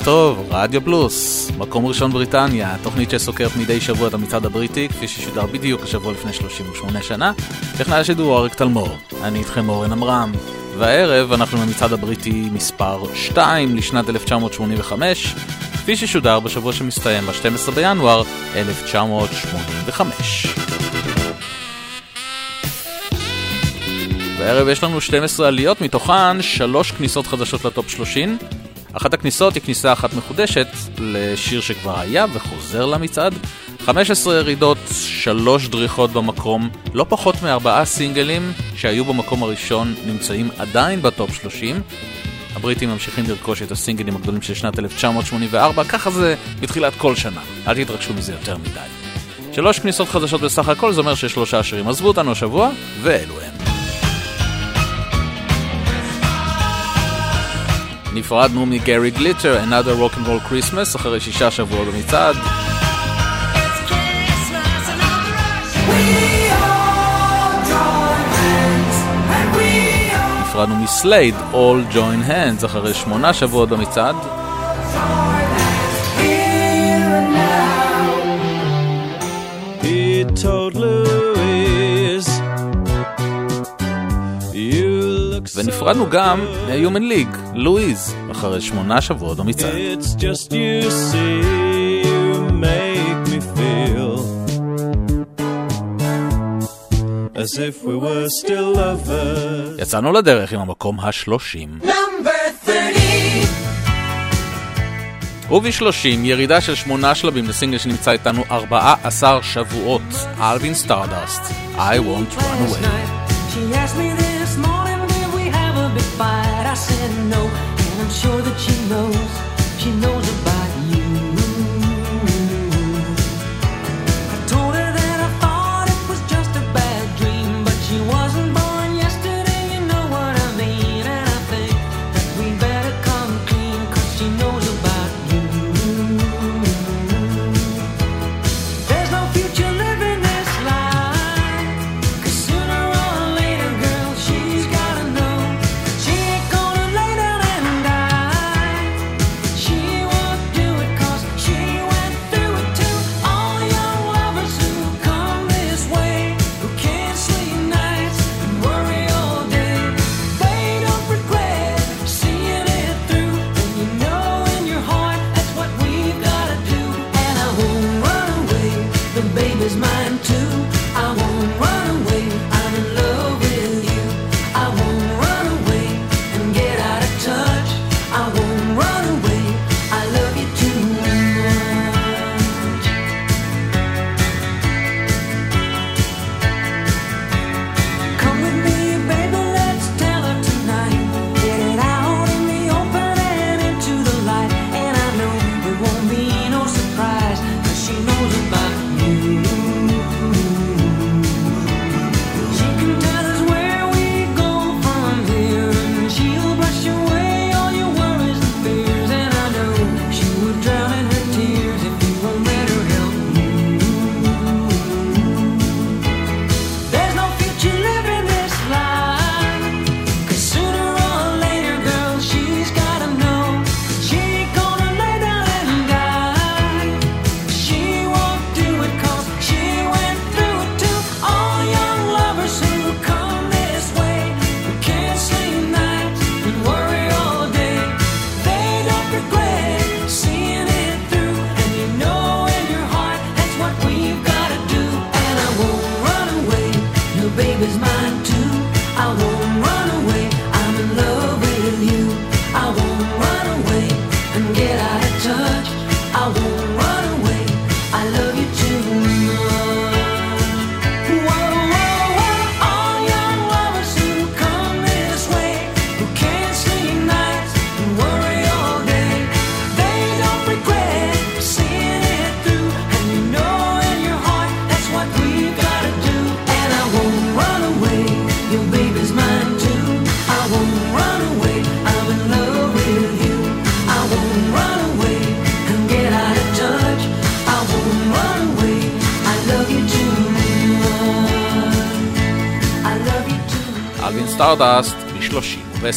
ערב טוב, רדיו פלוס, מקום ראשון בריטניה, תוכנית שסוקרת מדי שבוע את המצעד הבריטי, כפי ששודר בדיוק השבוע לפני 38 שנה. טכנאי השידור אריק תלמור, אני איתכם אורן עמרם, והערב אנחנו במצעד הבריטי מספר 2 לשנת 1985, כפי ששודר בשבוע שמסתיים ב-12 בינואר 1985. בערב יש לנו 12 עליות, מתוכן 3 כניסות חדשות לטופ 30. אחת הכניסות היא כניסה אחת מחודשת לשיר שכבר היה וחוזר למצעד. 15 ירידות, 3 דריכות במקום, לא פחות מארבעה סינגלים שהיו במקום הראשון נמצאים עדיין בטופ 30. הבריטים ממשיכים לרכוש את הסינגלים הגדולים של שנת 1984, ככה זה בתחילת כל שנה. אל תתרגשו מזה יותר מדי. שלוש כניסות חדשות בסך הכל, זה אומר ששלושה שירים עזבו אותנו השבוע, ואלו הם. נפרדנו מגרי גליטר, Another Rock and Roll Christmas, אחרי שישה שבועות במצעד. נפרדנו מסלייד, All Join Hands, אחרי שמונה שבועות במצעד. Louise, ונפרדנו גם מ-Human League, לואיז, אחרי שמונה שבועות במצעד. It's just you see, you make me feel as if we were still lovers. יצאנו לדרך עם המקום השלושים. וב-30, ירידה של שמונה שלבים לסינגל שנמצא איתנו 14 שבועות, אלווין סטארדסט, I won't run away. Fight? I said no, and I'm sure that she knows, she knows about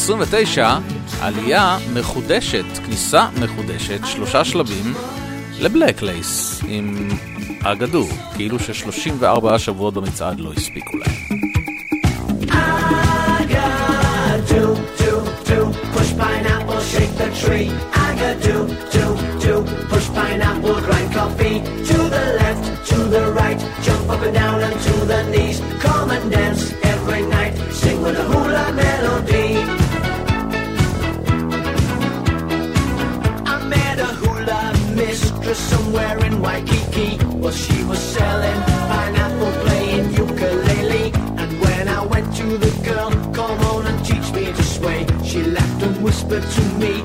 29, עלייה מחודשת, כניסה מחודשת, שלושה שלבים לבלק לייס עם הגדור, כאילו ש-34 שבועות במצעד לא הספיקו להם. Tree. you me.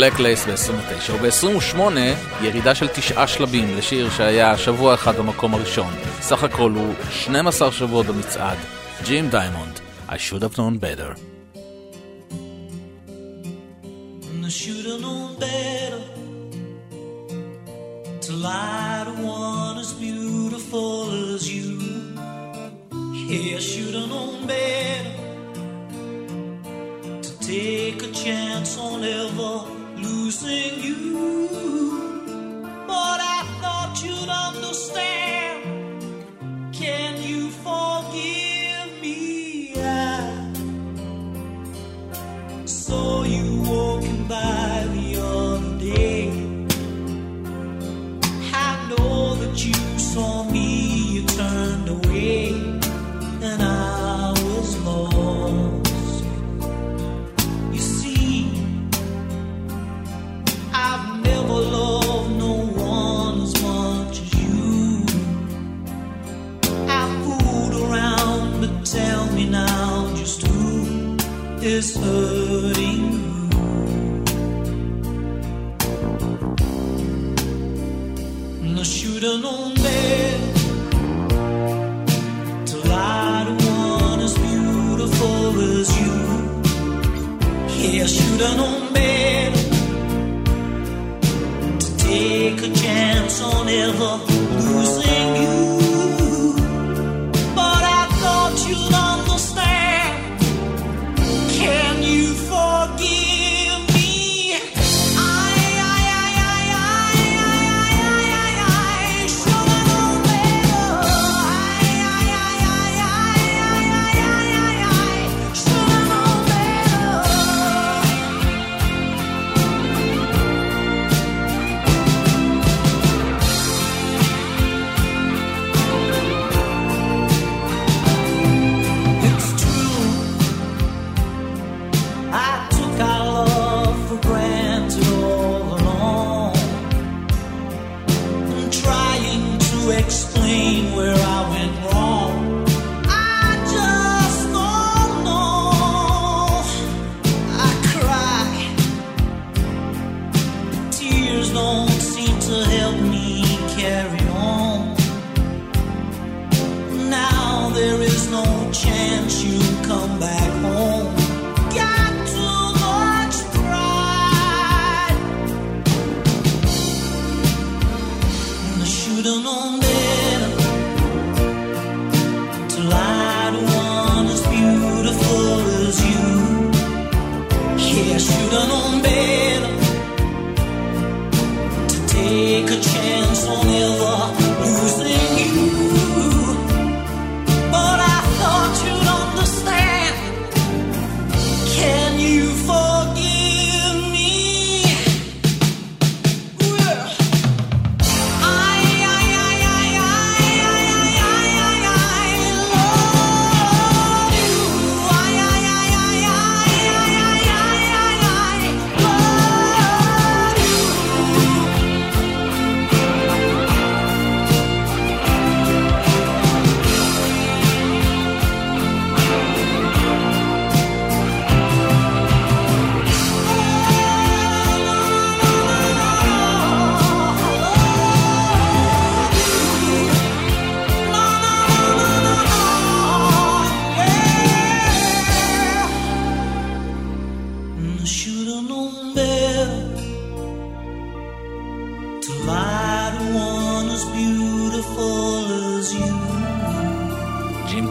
בלק לייס ב-29 וב-28 ירידה של תשעה שלבים לשיר שהיה שבוע אחד במקום הראשון. סך הכל הוא 12 שבועות במצעד, ג'ים דיימונד, I should have known better.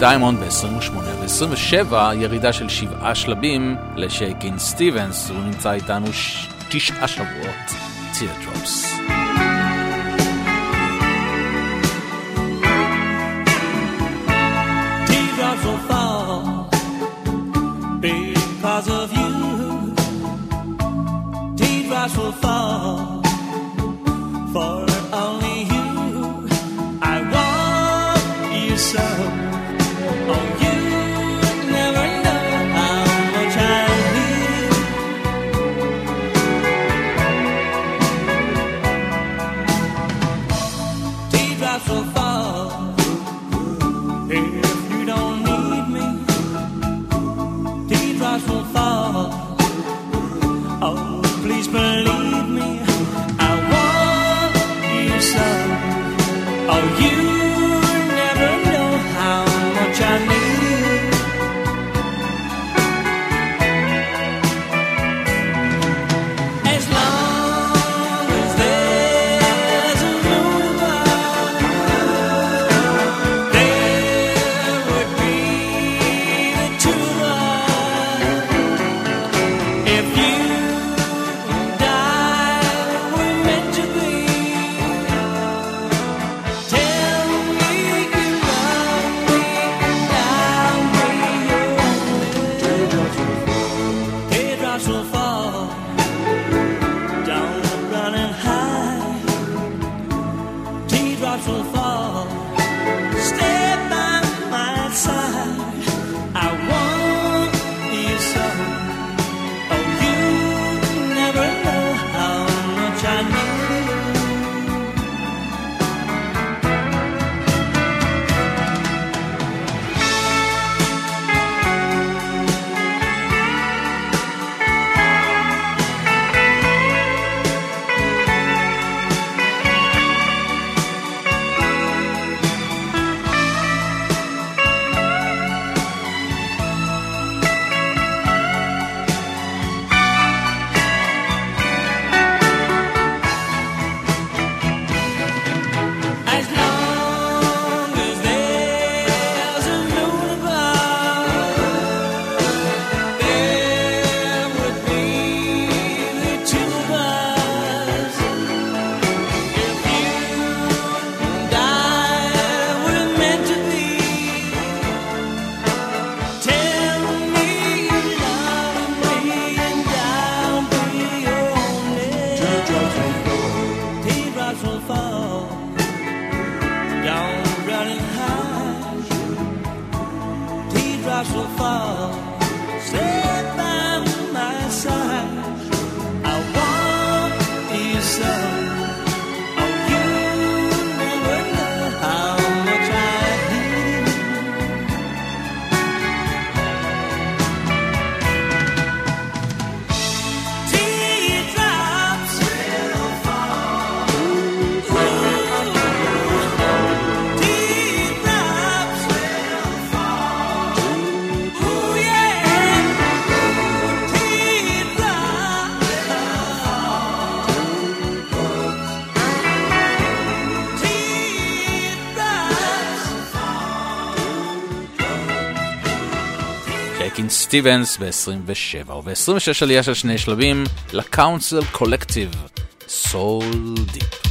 דיימונד ב-28 ו-27, ירידה של שבעה שלבים לשייקין סטיבנס, הוא נמצא איתנו ש... תשעה שבועות, תיאטרופס. 他说放 סטיבנס ב-27, וב-26 עלייה של שני שלבים ל-Council Collective, Soul Deep.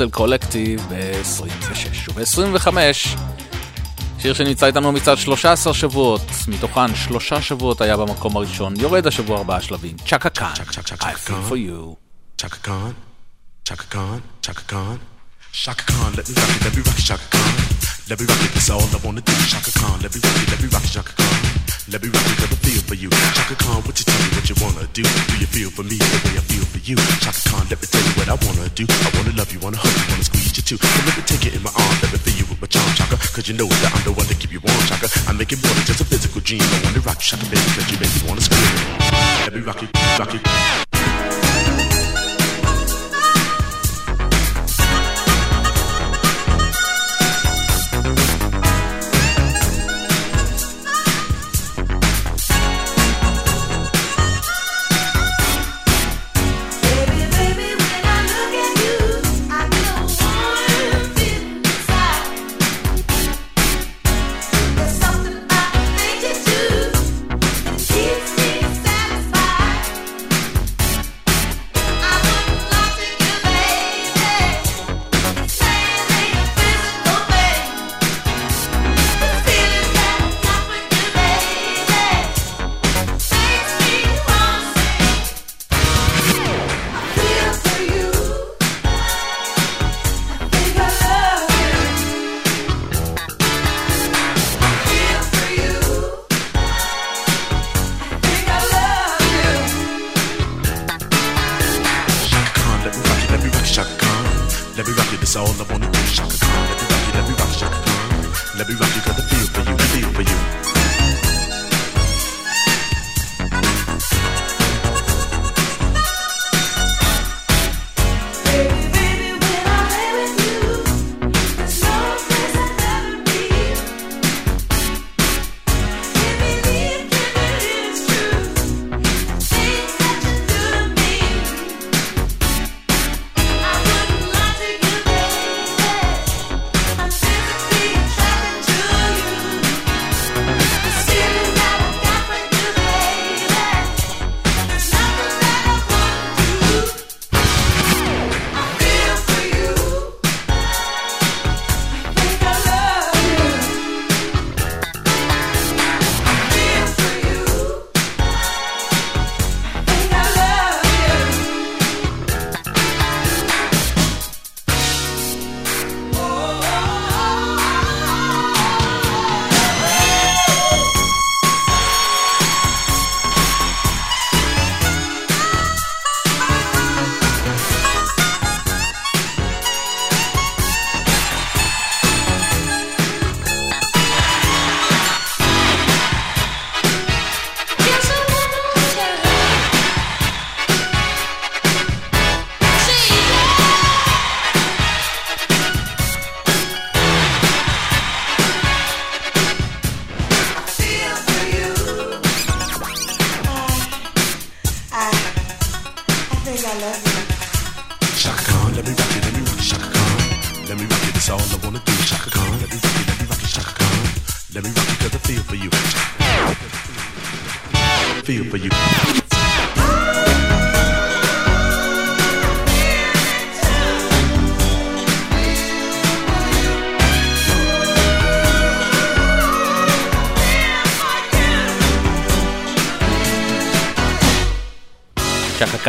קונסל קולקטיב ב-26. וב-25, שיר שנמצא איתנו מצד 13 שבועות, מתוכן שלושה שבועות היה במקום הראשון, יורד השבוע ארבעה שלבים, צ'קה קאן, I feel for you. Chaka Khan, Chaka Khan, Chaka Khan. Shaka Khan, let me rock it, let me rock it, Shaka Khan. Let me rock it, that's all I wanna do. Shaka Khan, let me rock it, let me rock it, Shaka Khan. Let me rock it, cause I feel for you. Chaka Khan, what you tell me what you wanna do? Do you feel for me the way I feel for you? Chaka Khan, let me tell you what I wanna do. I wanna love you, wanna hug you, wanna squeeze you too. So let me take it in my arms, let me feel you with my charm, Chaka. Cause you know that I'm the one to keep you warm, Chaka. I make it more than just a physical dream. I wanna rock you, Chaka, baby, cause you make me wanna scream. Let me rock it, rock it.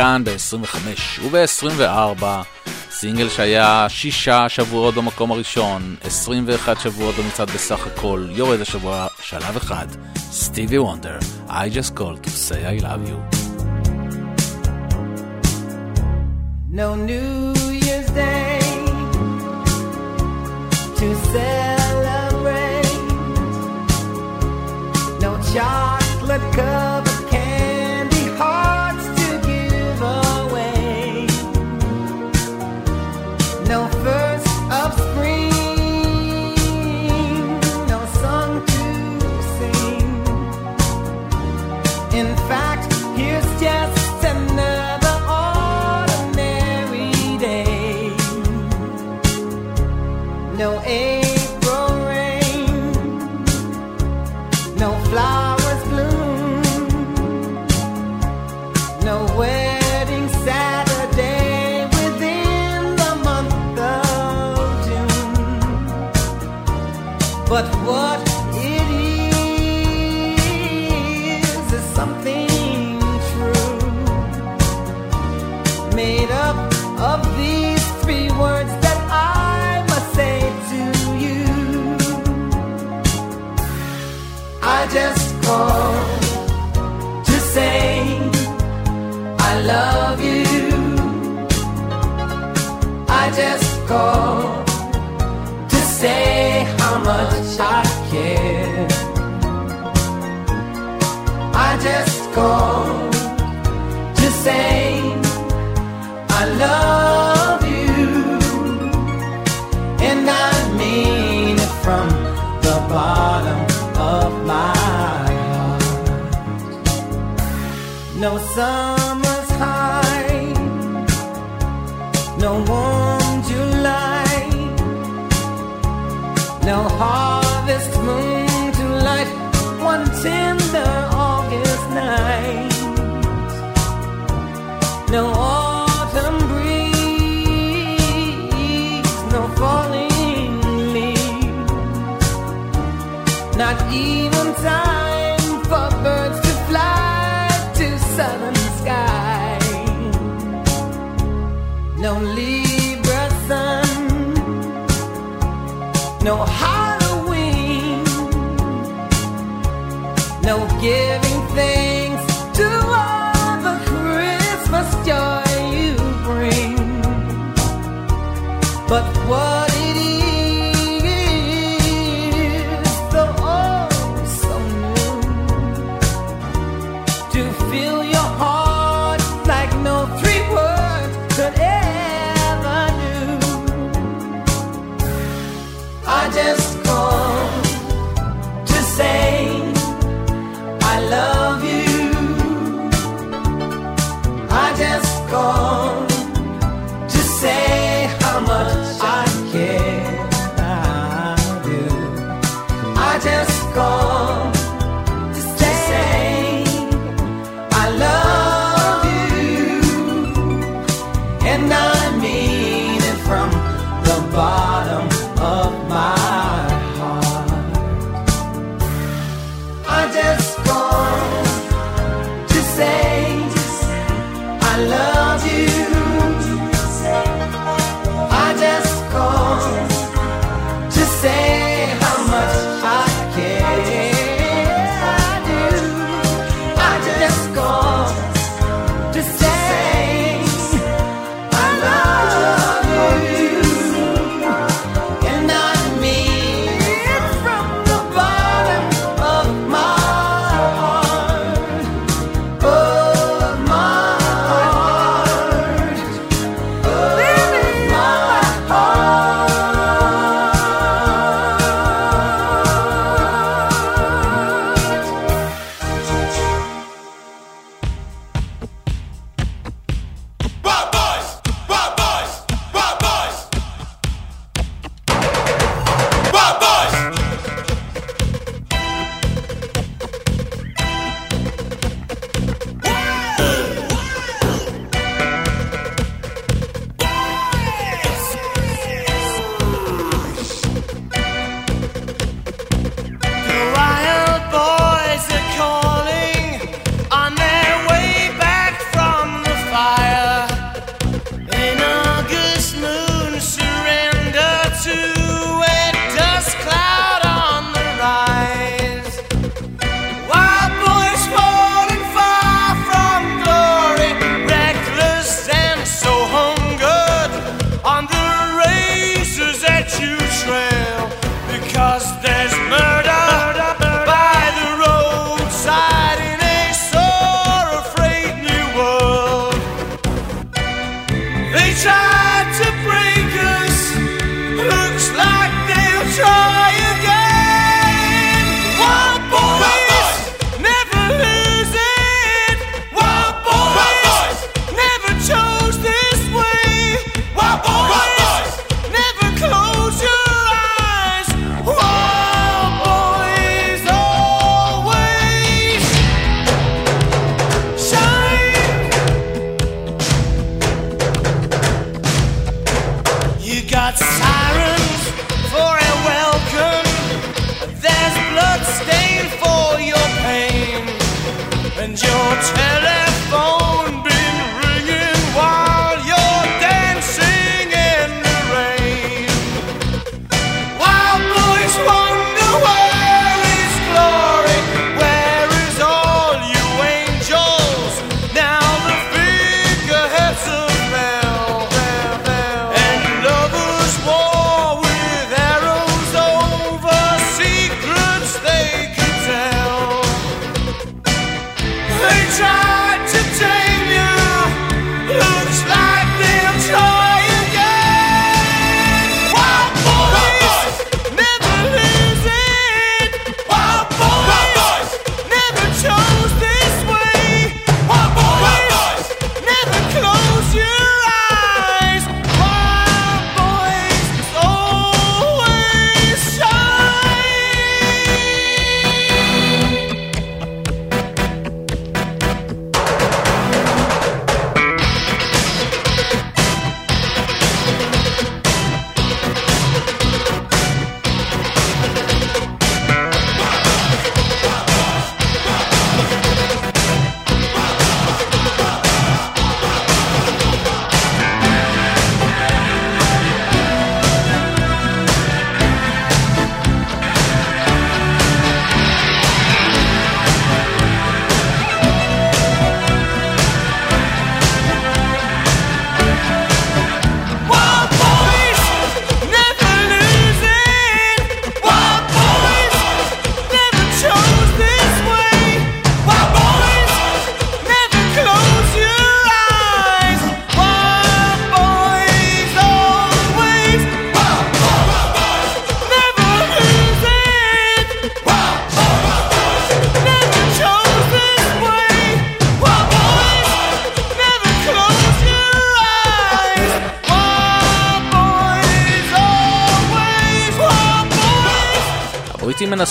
קאן ב-25 וב-24 סינגל שהיה שישה שבועות במקום הראשון, 21 שבועות במצעד בסך הכל, יורד השבוע שלב אחד, סטיבי וונדר, I just called to say I love you. No New Year's Day to celebrate. No chocolate covered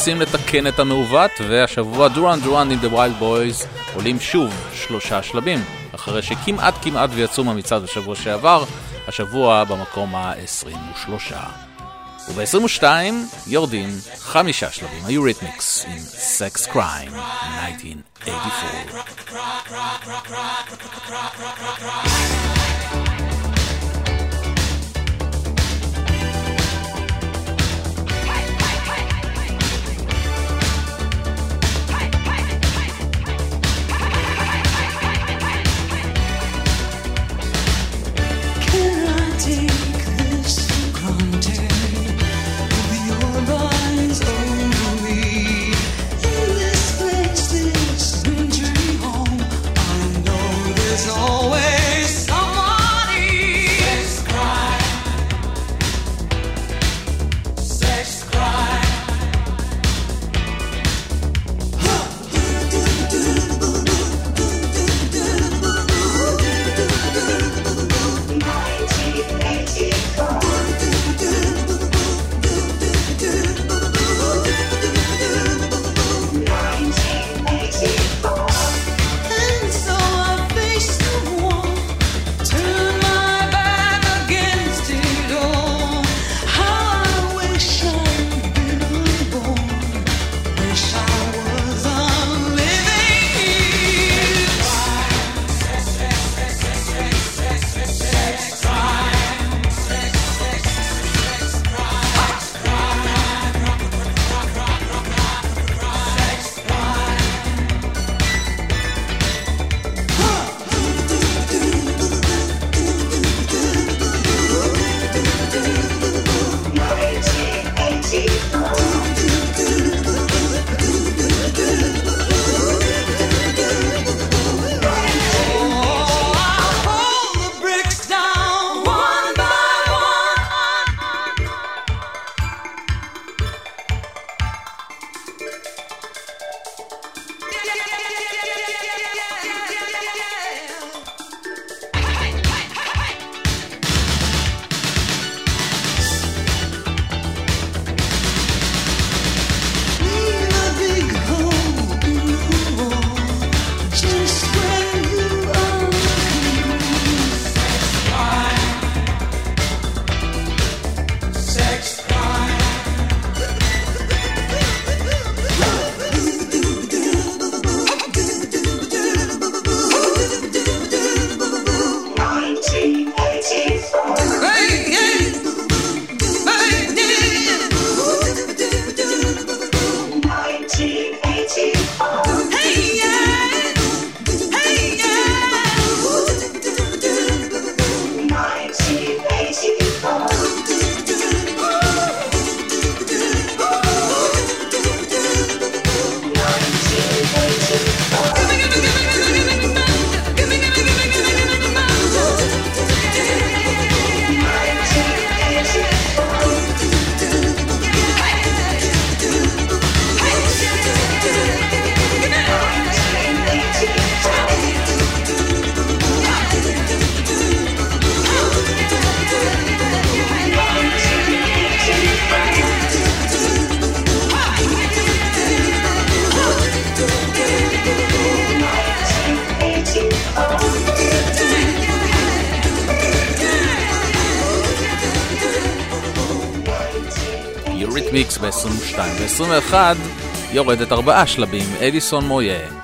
מנסים לתקן את המעוות, והשבוע דוראן דוראן עם The Wild Boys עולים שוב שלושה שלבים, אחרי שכמעט כמעט ויצאו מהמצעד בשבוע שעבר, השבוע במקום ה-23. וב-22 יורדים חמישה שלבים, היו ריתמיקס עם סקס קריים, 1984. 22 ו-21 יורדת ארבעה שלבים, אדיסון מויה.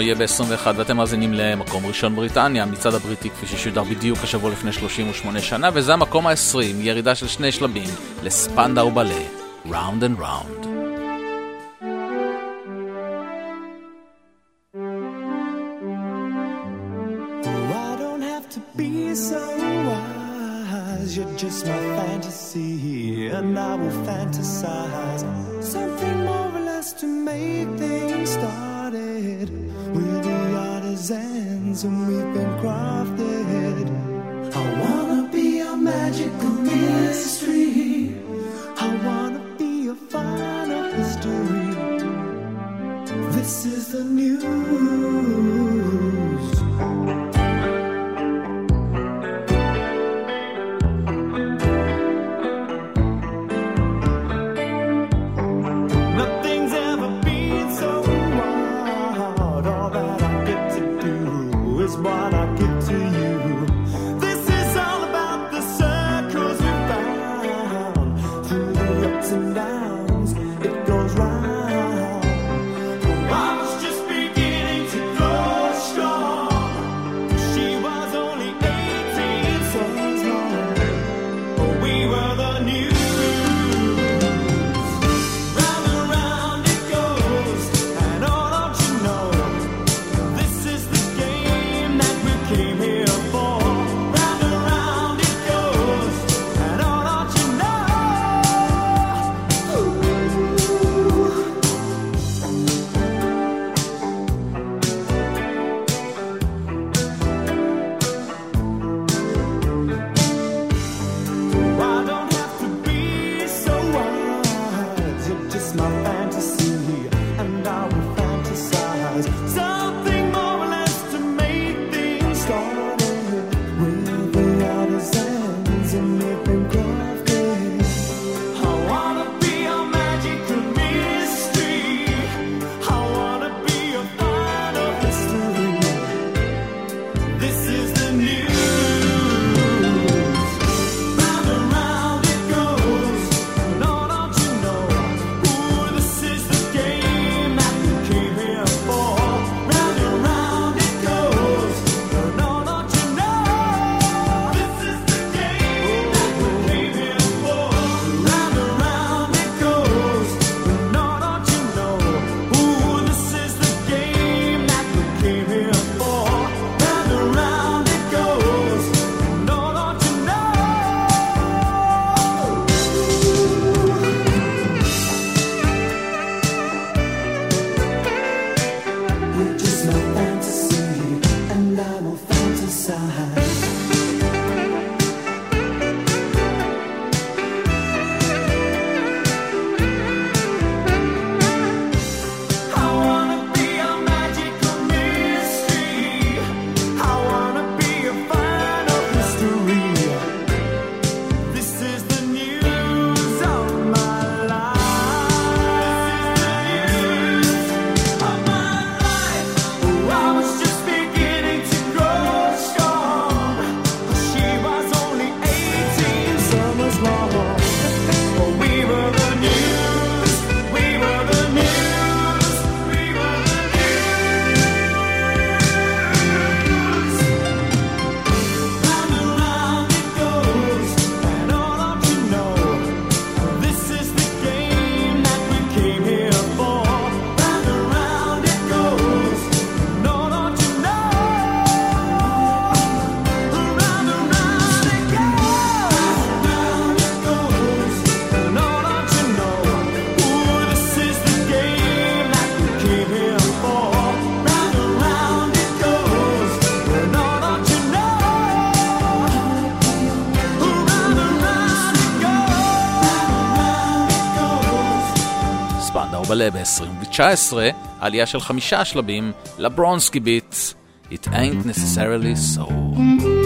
שלנו יהיה ב-21 ואתם מאזינים למקום ראשון בריטניה, המצעד הבריטי כפי ששודר בדיוק השבוע לפני 38 שנה, וזה המקום ה-20, ירידה של שני שלבים, לספנדאו בלה, Round and Round. יעלה ב-2019 עלייה של חמישה שלבים לברונסקי ביט It ain't necessarily so.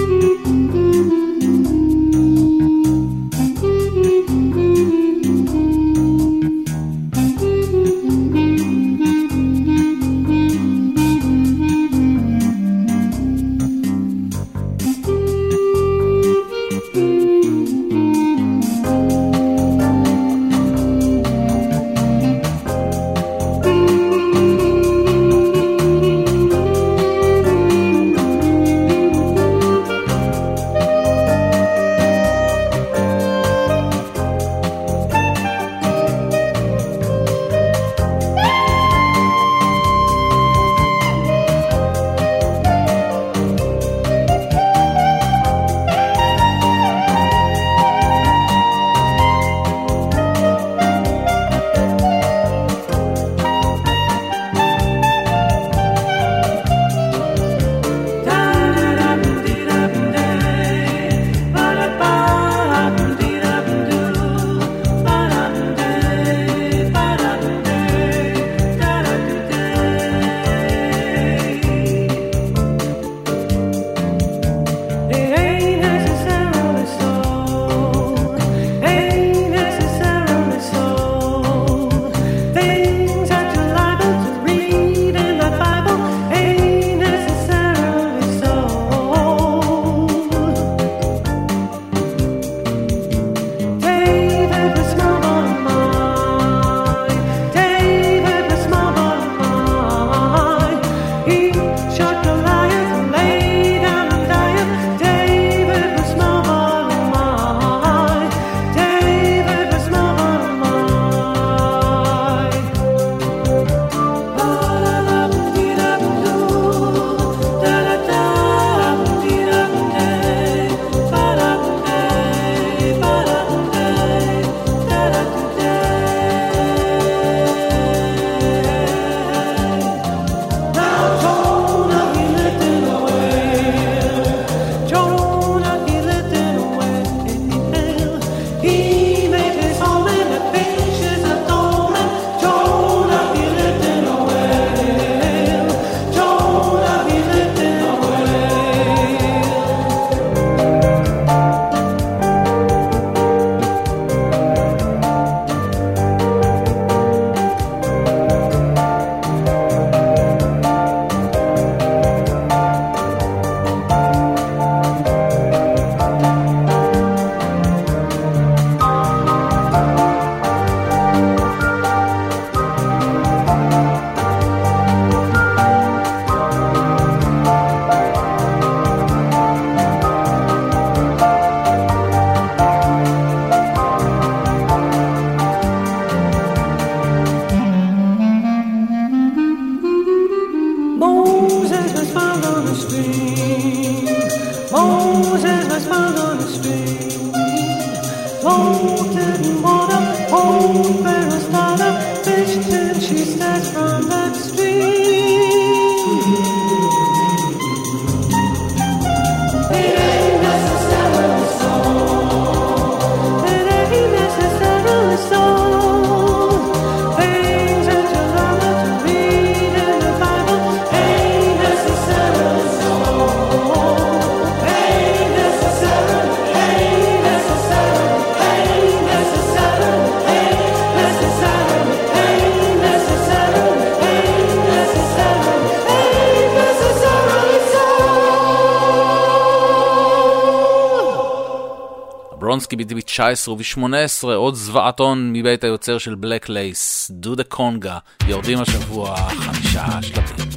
פלונסקי בדיוק 19 וב-18, עוד זוועת הון מבית היוצר של בלק לייס, דו דה קונגה, יורדים השבוע חמישה שלבים.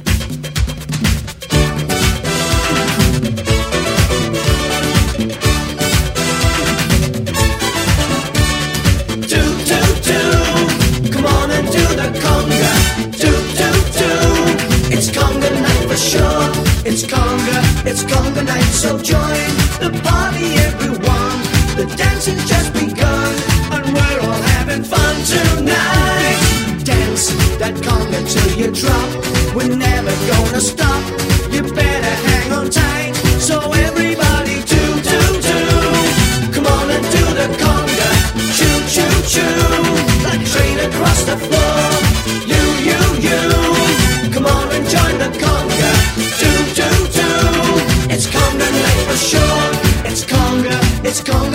Sure. It's conga, it's conga night, so join the party everyone. the dancing's just begun, and we're all having fun tonight. Dance that conga till you drop. We're never gonna stop.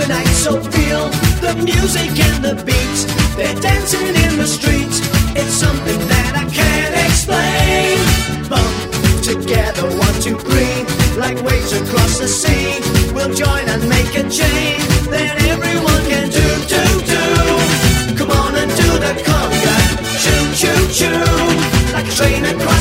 the night, so feel the music and the beat. They're dancing in the streets. It's something that I can't explain. Bump together, one, two, three, like waves across the sea. We'll join and make a chain that everyone can do, do, do. Come on and do the conga, choo, choo, choo, like a train across.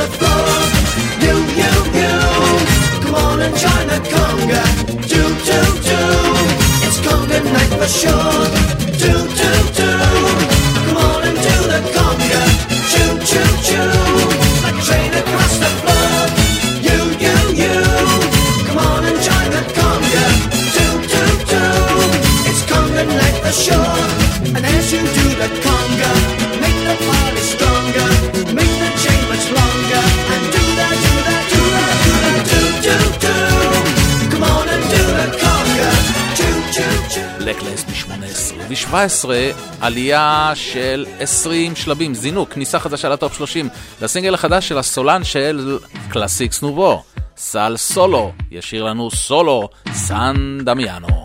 of 2017, עלייה של 20 שלבים, זינוק, כניסה חדשה לטופ 30, לסינגל החדש של הסולן של קלאסיקס נובו, סל סולו, ישיר לנו סולו, סן דמיאנו.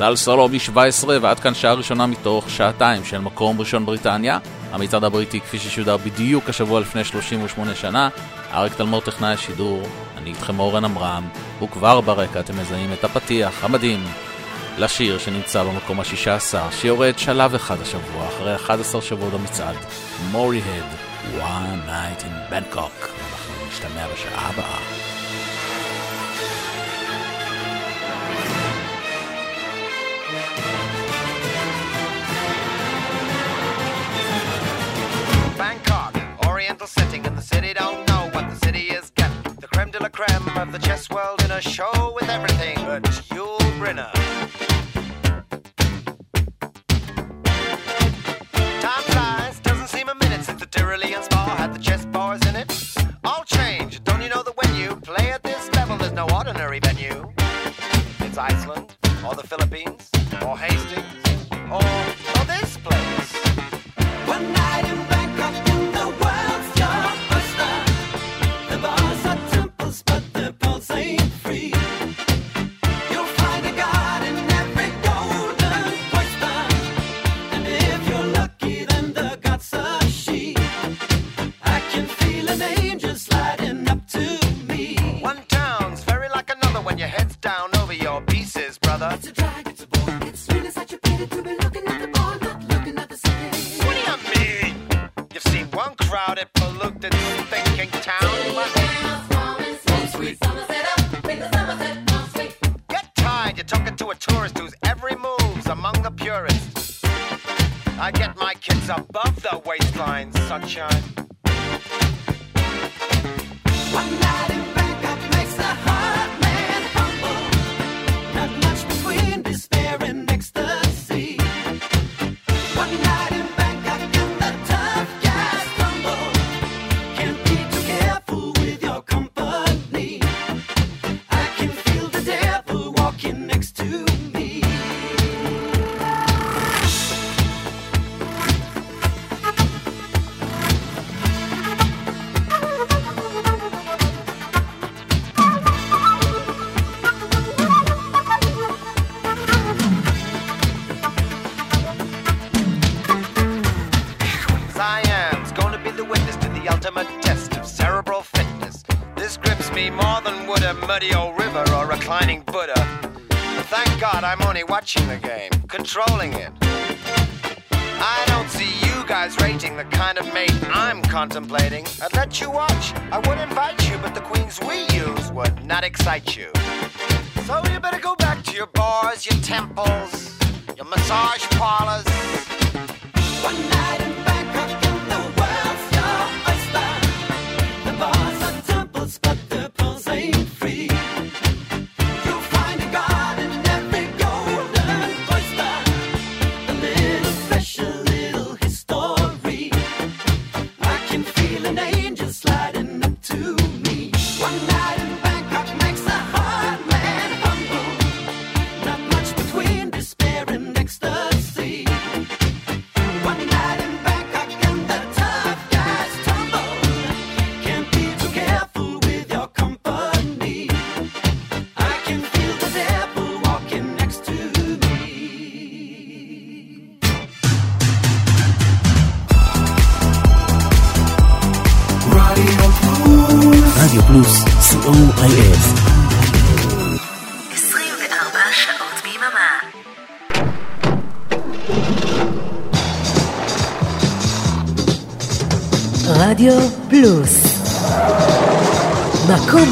סל סולו מ-17 ועד כאן שעה ראשונה מתוך שעתיים של מקום ראשון בריטניה. המצעד הבריטי כפי ששודר בדיוק השבוע לפני 38 שנה. אריק תלמור טכנאי השידור, אני איתכם אורן עמרם, וכבר ברקע אתם מזהים את הפתיח המדהים לשיר שנמצא במקום ה-16, שיורד שלב אחד השבוע אחרי 11 שבועות במצעד, מורי הד, One Night in Bangkok, אנחנו נשתמע בשעה הבאה.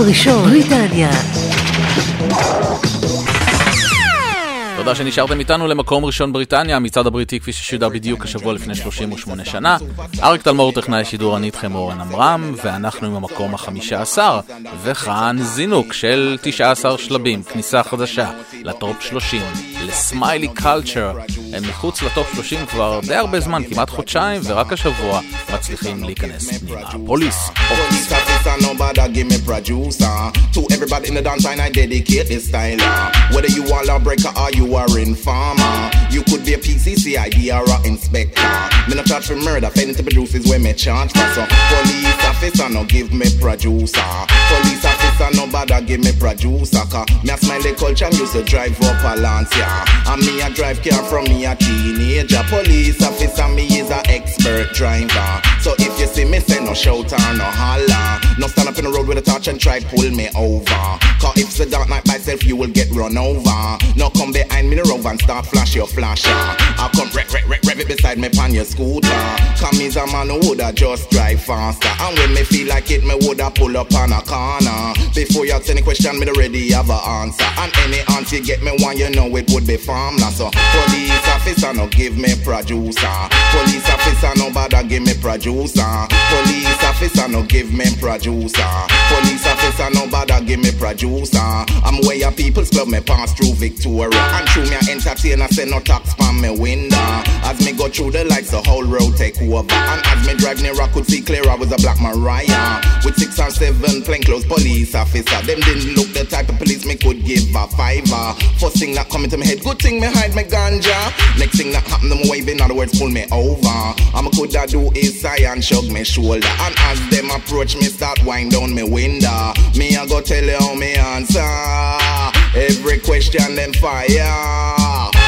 ראשון, בריטניה. תודה שנשארתם איתנו למקום ראשון בריטניה, המצעד הבריטי כפי ששודר בדיוק השבוע לפני 38 שנה. אריק תלמור טכנאי שידור, אני איתכם אורן עמרם, ואנחנו עם המקום החמישה עשר, וכאן זינוק של 19 שלבים, כניסה חדשה לטופ 30, לסמיילי קלצ'ר. הם מחוץ לטופ 30 כבר די הרבה זמן, כמעט חודשיים, ורק השבוע מצליחים להיכנס פנימה. פוליס אופיס. To everybody in the dance I dedicate this style Whether you are a breaker or you are informer you could be a PCCID or a inspector. Me no charge for murder, failing to produce is where me charge for. So police officer no give me producer. Police officer no bother give me producer. Cause me a Smiley Culture and used to drive up a Lancia. And me a drive car from me a teenager. Police officer me is a expert driver. So if you see me say no shout or no holler. No stand up in the road with a torch and try pull me over. Cause if it's a dark night by self you will get run over. No come behind me the rover and start flash your flasher. I come rev, rev, rev, rev it beside me pan your scooter. Come is a man who woulda just drive faster. And when me feel like it, me woulda pull up on a corner. Before you ask any question, me already have a answer. And any answer you get me one, you know it would be farmland. So police officer no give me producer. Police officer no bother give me producer. Police officer no give me producer. Police officer no bother give me producer. I'm where your people's club me pass through Victoria. And through me a entertainer say no tax from me window. As me go through the lights, the whole road take over. And as me drive near, I could see clear I was a black Mariah. With six or seven plainclothes police officer. Them didn't look the type of police me could give a fiver. First thing that come into my head, good thing me hide my ganja. Next thing that happen, them wave in other words pull me over. I'm a coulda do is sigh and shrug me shoulder. And as them approach me, start wind down me window. Me I go tell you how me answer. Every question them fire.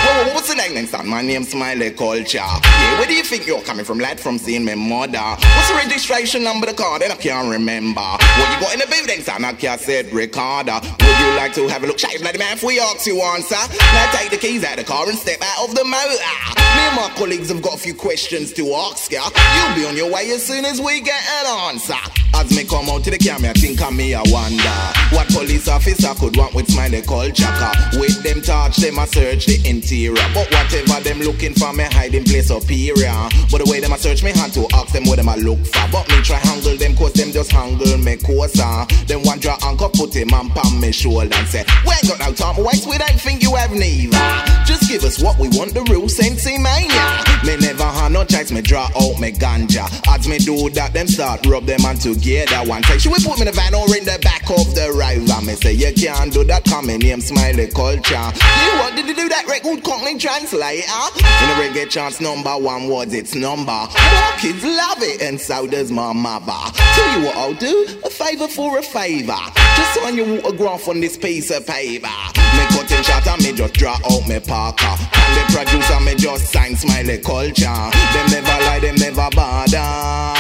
Whoa, what's the name next time? My name's Smiley Culture. Yeah, where do you think you're coming from, lad? From seeing my mother. What's the registration number of the car? Then I can't remember. What you got in the building, son? I can't say recorder. Would you like to have a look? Shave bloody man, if we ask you answer. Now take the keys out of the car and step out of the motor. Me and my colleagues have got a few questions to ask ya. You'll be on your way as soon as we get an answer. As me out to the camera, think I me I wonder what police officer could want with smiley culture. Car with them touch, them a search the interior. But whatever them looking for, me hiding place superior. But the way them a search me hand to ask them what them a look for. But me try handle them cause them just handle me closer. Them one draw anchor put him on palm me shoulder and say, ain't got no time waste, we don't think you have neither. Just give us what we want, the real sensei mania. Me never had no choice, me draw out me ganja. As me do that, them start rub them on together. One say, should we put me in the van or in the back of the river? Me say, you can't do that, come in name smiley culture. You what did you do that record company translator? In a reggae chance, number one was its number. More kids love it, and so does my mother. Tell you what I'll do, a favor for a favor. Just sign your autograph on this piece of paper. Me cutting shot and me just draw out me parker. And the producer me just sign smiley culture. Them never lie, them never bother.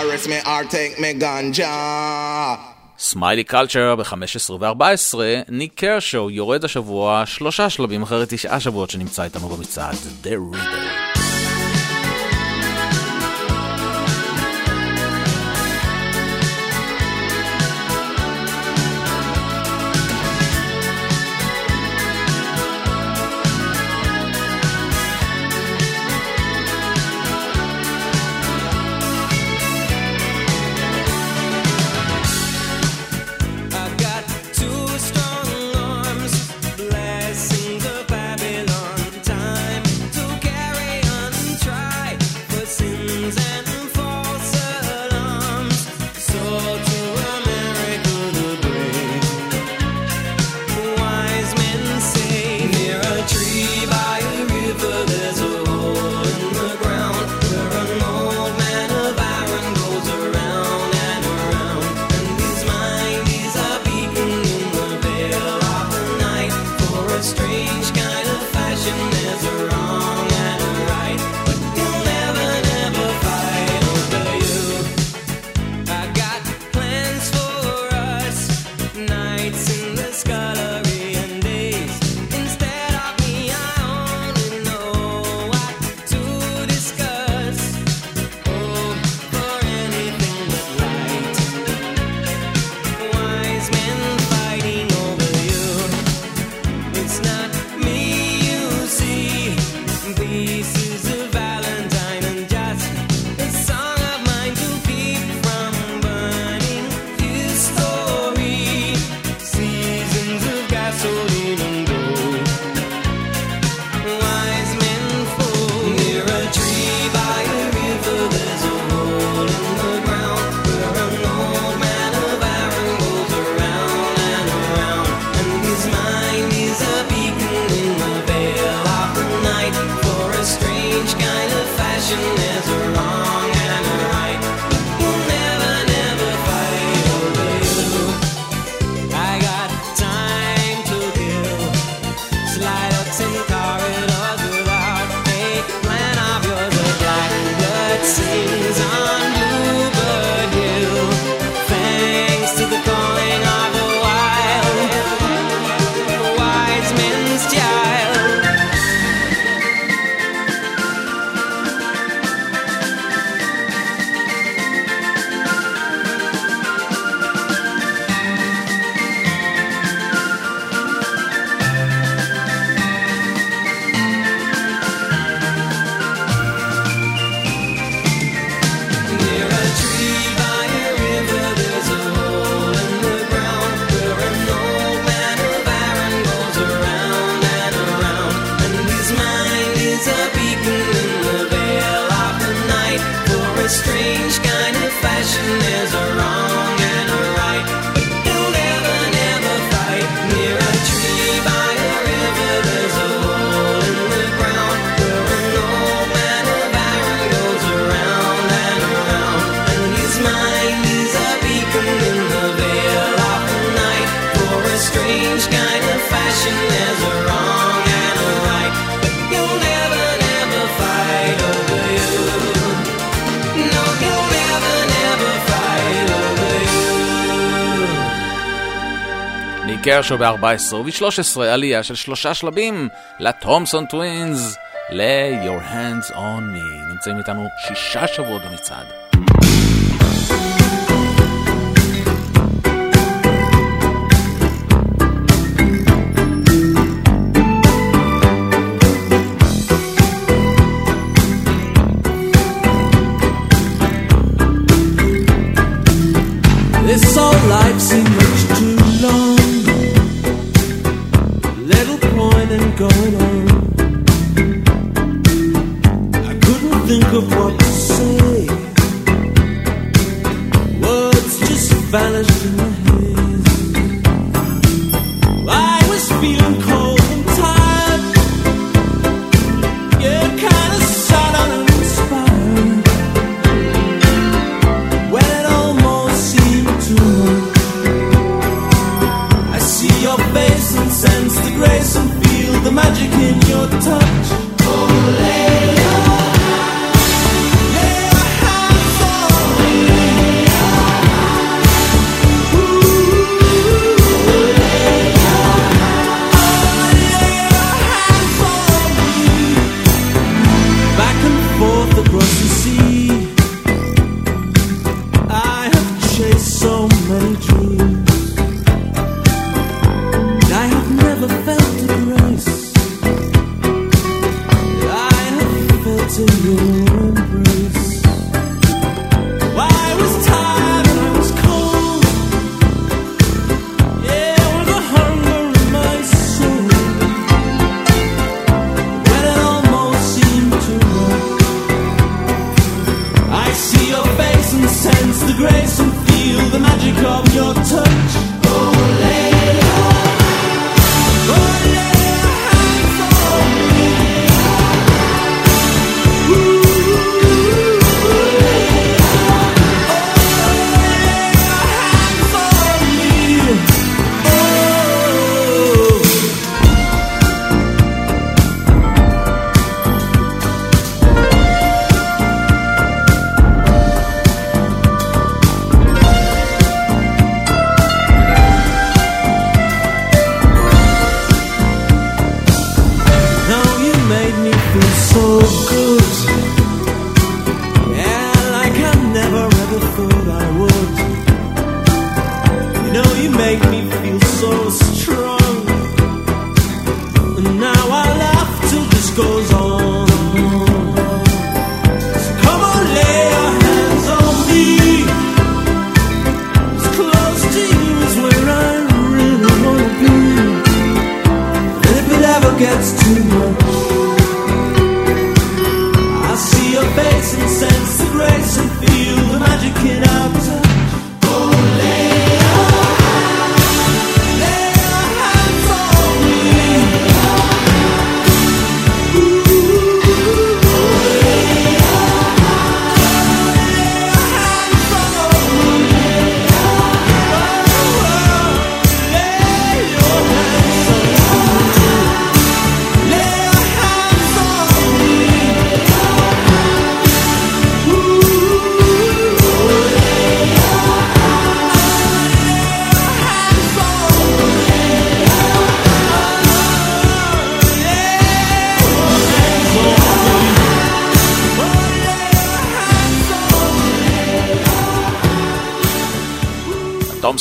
Arrest me or take me ganja. סמיילי קלצ'ר ב-15 ו-14, ניק קרשו יורד השבוע שלושה שלבים אחרי תשעה שבועות שנמצא איתנו במצעד The Reader. גרשו ב-14 וב-13 עלייה של שלושה שלבים לתומסון טווינס ל-Your Hands on Me. נמצאים איתנו שישה שבועות במצעד.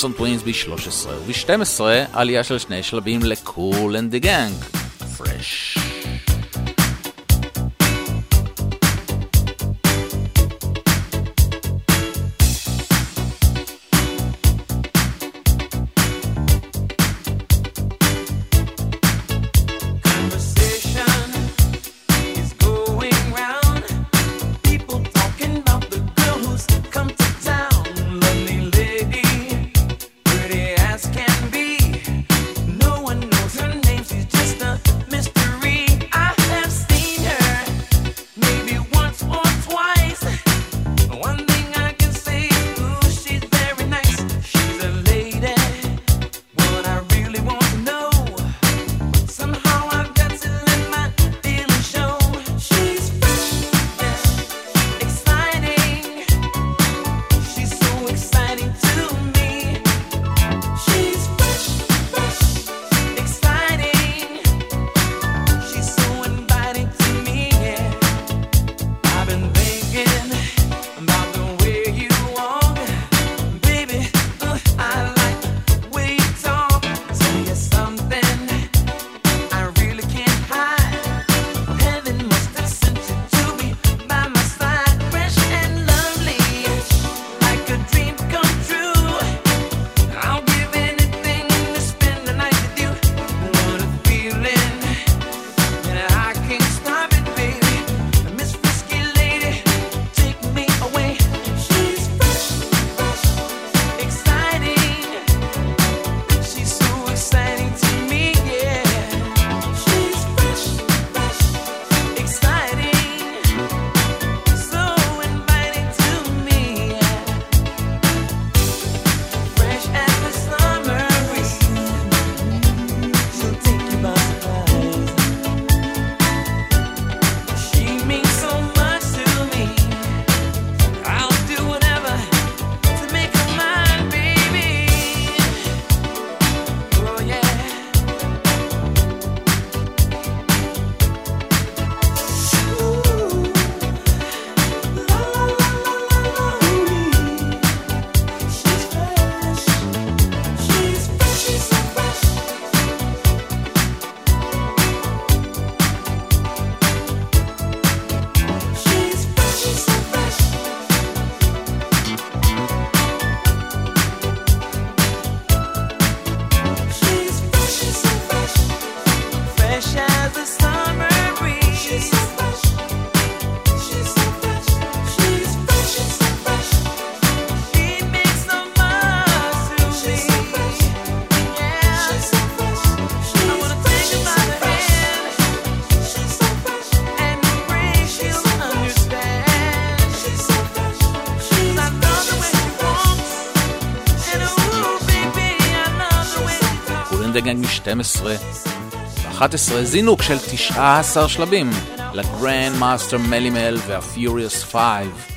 תומסון טווינס ב-13 וב-12 עלייה של שני שלבים ל-Cool and the Gang. Gang מ-12. ב-11 זינוק של 19 שלבים לגרנד מאסטר מלימל וה-Furious 5.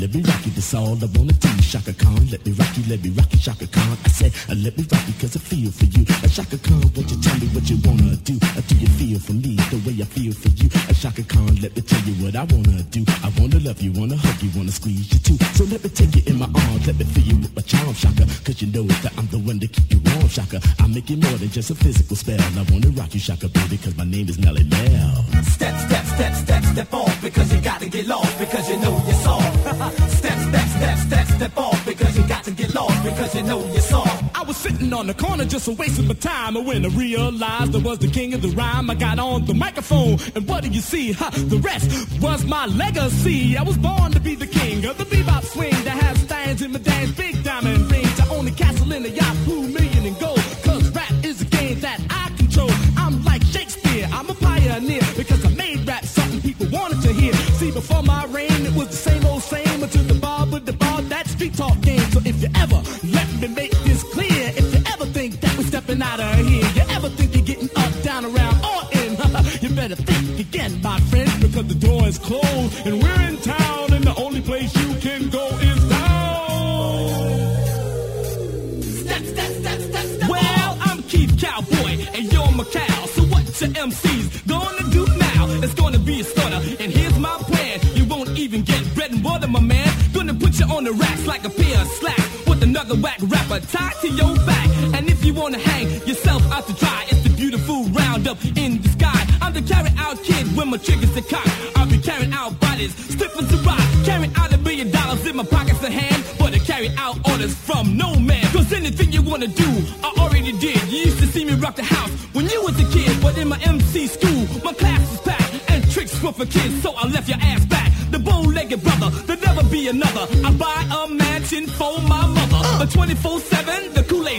Let me rock you, that's all I wanna do, Chaka Khan. Let me rock you, let me rock you, Chaka Khan. I said, uh, let me rock you, cause I feel for you. Uh, Chaka Khan, won't you tell me what you wanna do? Uh, do you feel for me the way I feel for you? Uh, Chaka Khan, let me tell you what I wanna do. I wanna love you, wanna hug you, wanna squeeze you too. So let me take you in my arms, let me feel you with my charm, Chaka. Cause you know that I'm the one to keep you warm, Chaka. I make it more than just a physical spell. I wanna rock you, Chaka, baby, cause my name is Melle Mel. Step, step, step, step, step off because you gotta get lost because you know you're soft. step, step, step, step, step off because you got to get lost because you know you're soft. I was sitting on the corner just a wasting my time. And when I realized I was the king of the rhyme, I got on the microphone. And what do you see? Ha, the rest was my legacy. I was born to be the king of the bebop swing that has stands in my dance, Your MCs gonna do now? It's gonna be a starter, and here's my plan. You won't even get bread and water, my man. Gonna put you on the racks like a pair of slacks with another whack rapper tied to your back. And if you wanna hang yourself out to dry, it's the beautiful roundup in the sky. I'm the carry out kid when my triggers are cocked. I'll be carrying out bodies, stiff a rock. Carrying out a million dollars in my pockets of hand, but I carry out orders from no man. Cause anything you wanna do, I already did. You used to see me rock the house when you was a in my MC school, my class was packed and tricks were for kids, so I left your ass back. The bow-legged brother, there'll never be another. I buy a mansion for my mother, uh. but 24/7, the Kool-Aid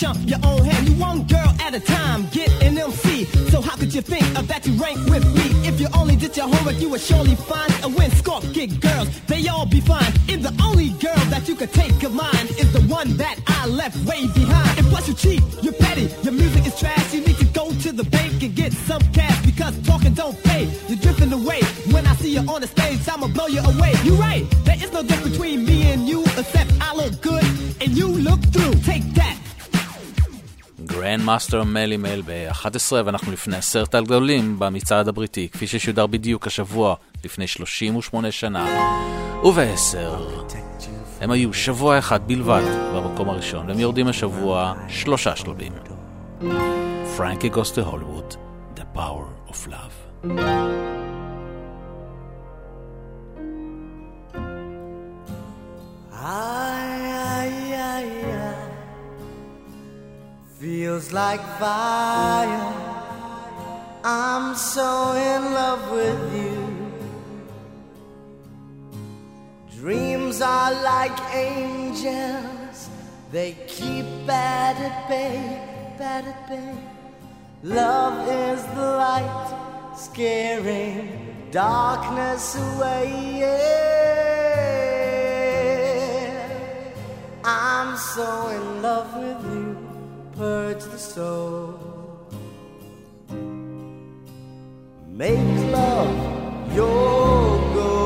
chump your own hand. You one girl at a time, get an MC. So how could you think of that you rank with me? If you only did your homework, you would surely find a win score. Get girls, they all be fine. And the only girl that you could take of mine is the one that I left way behind. And plus you cheat, you're petty, your music is trash. You need to go to the bank and get some cash because talking don't pay. You're drifting away. When I see you on the stage, I'ma blow you away. You're right, there is no difference between me and you except I look good and you look through. Take that. גרנד מאסטר מלי מל ב-11 ואנחנו לפני עשרת הגדולים במצעד הבריטי כפי ששודר בדיוק השבוע לפני 38 שנה. וב-10 הם היו שבוע אחד בלבד במקום הראשון והם יורדים השבוע שלושה שלבים. פרנקי גוס טו הוליווד The Power of Love. I, feels like fire. I'm so in love with you. Dreams are like angels, they keep bad at bay, bad at bay. Love is the light, scaring darkness away. Yeah. I'm so in love with you, purge the soul. Make love your goal.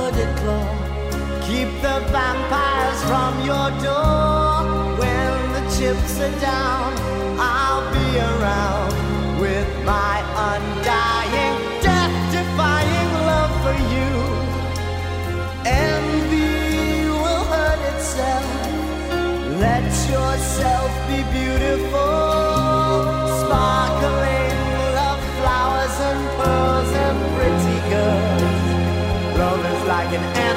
Hooded claw. Keep the vampires from your door. When the chips are down, I'll be around with my undying, death-defying love for you. Envy will hurt itself. Let yourself be beautiful, sparkling love flowers and pearls and like an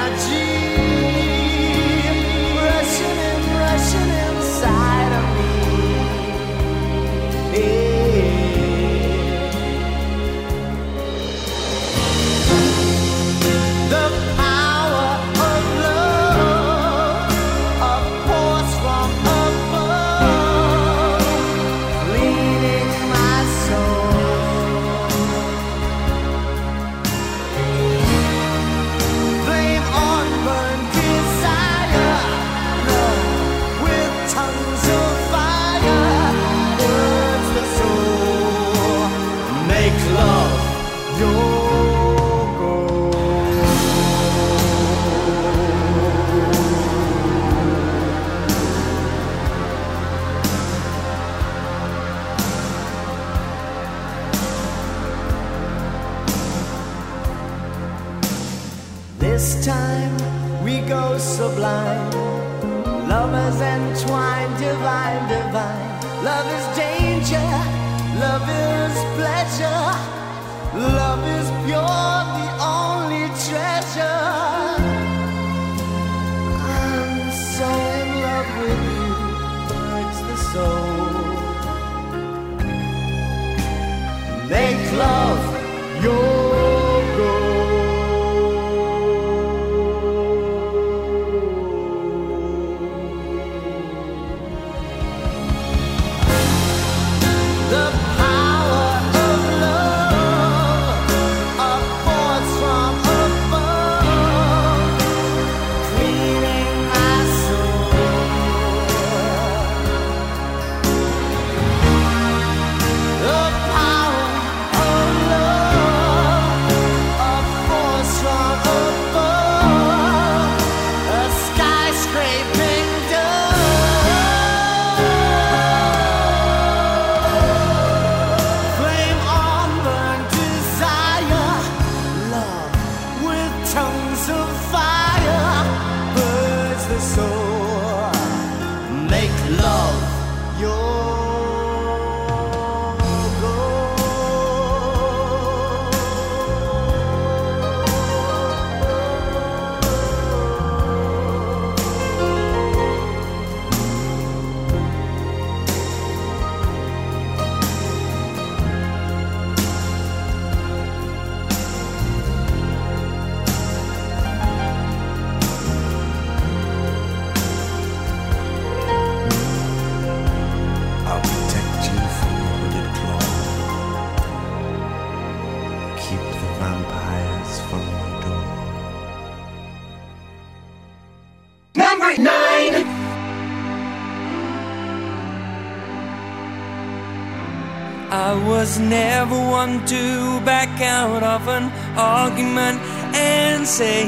was never one to back out of an argument and say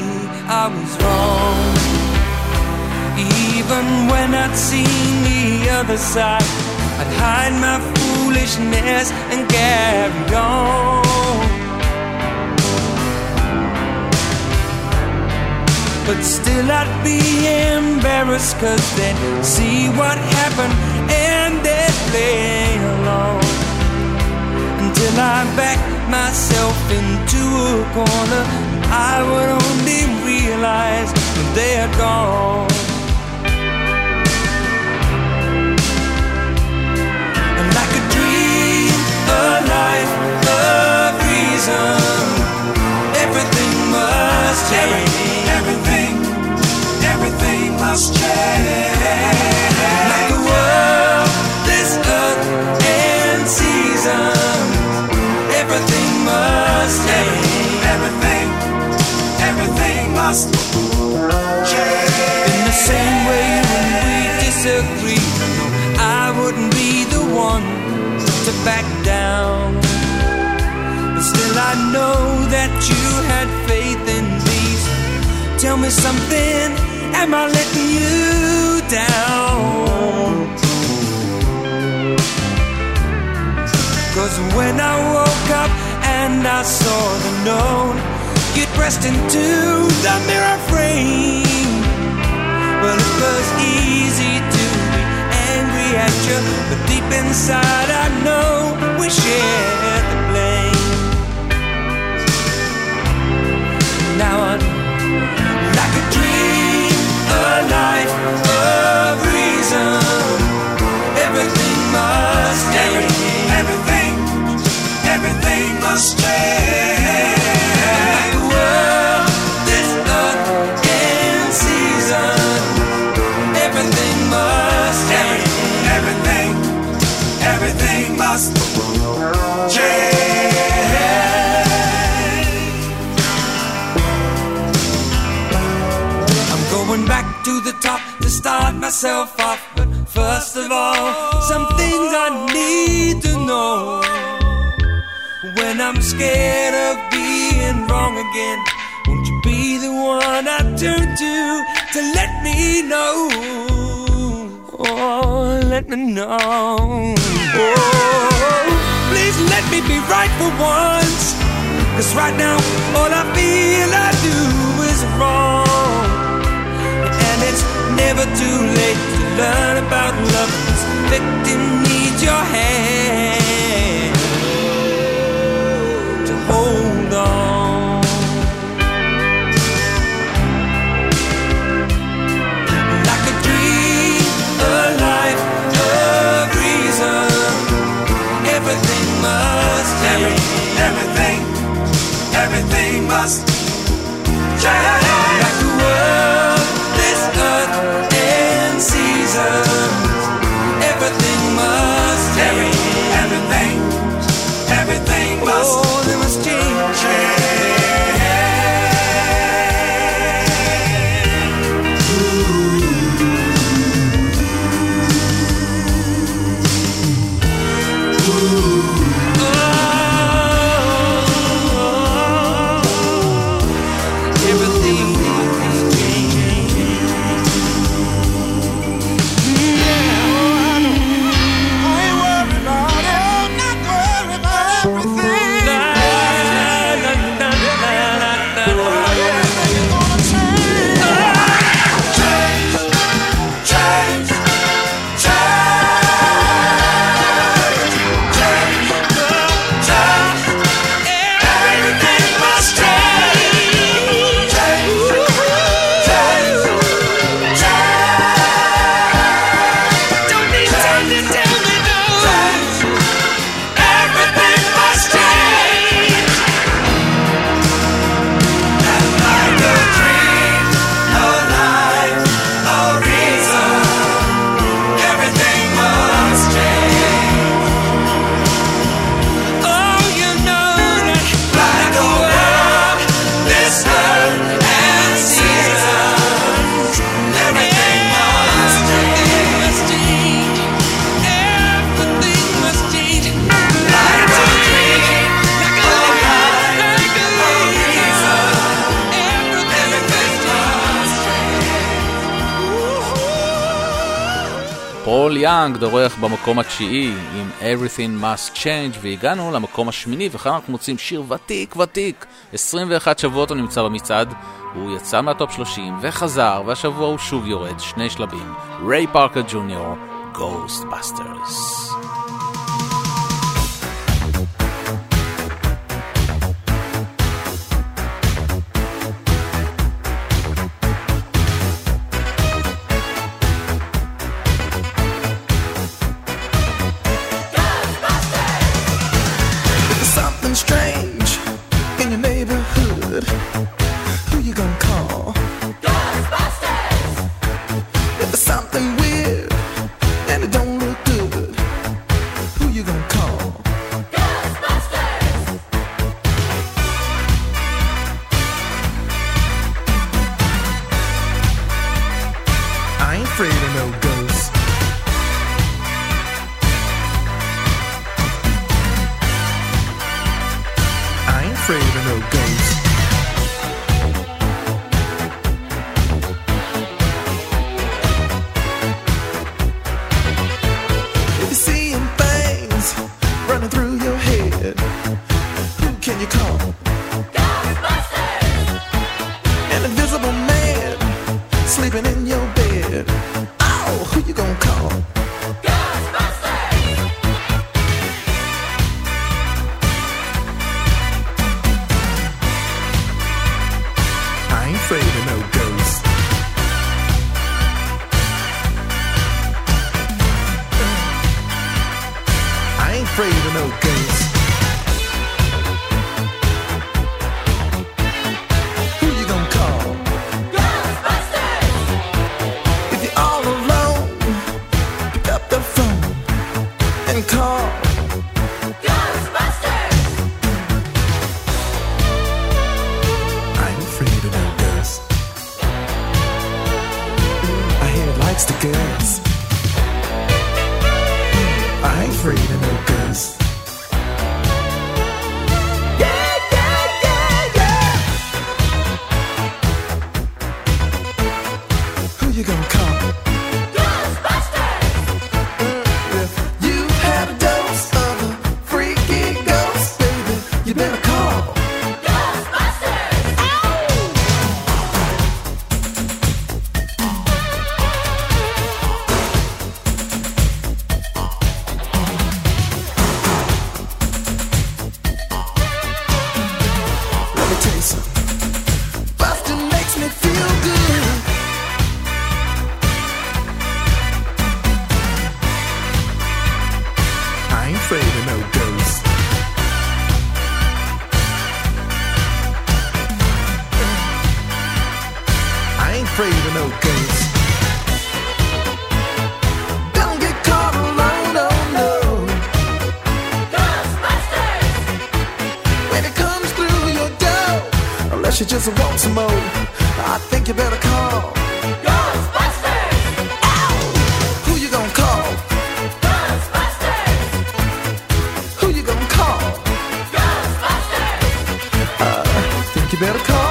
I was wrong. Even when I'd seen the other side, I'd hide my foolishness and carry on. But still I'd be embarrassed cause they'd see what happened and they'd along Until I backed myself into a corner I would only realize when they are gone. And like a dream, a life, a reason. Everything must change. Everything, everything must change to back down But still I know that you had faith in these. Tell me something, am I letting you down? Cause when I woke up and I saw the note, you'd pressed into the mirror frame. Well, it was easy to at you, but deep inside I know we share the blame. Now I'm like a dream, a life myself off. But first of all, some things I need to know. When I'm scared of being wrong again, won't you be the one I turn to to let me know? Oh, let me know. Oh, please let me be right for once. Cause right now, all I feel I do is wrong. Never too late to learn about love. This victim needs your hand to hold on. Like a dream, a life of reason. Everything must change. Everything, everything must change. Must. Everything, everything must. Oh, יאנג דורך במקום התשיעי עם Everything Must Change והגענו למקום השמיני וכאן אנחנו מוצאים שיר ותיק ותיק. 21 שבועות הוא נמצא במצעד הוא יצא מהטופ 30 וחזר והשבוע הוא שוב יורד שני שלבים. ריי פארקר ג'וניור Ghostbusters Better call.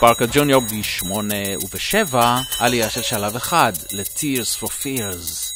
פארקר ג'וניור ב-8 וב-7, עלייה של שלב אחד ל-Tears for Fears.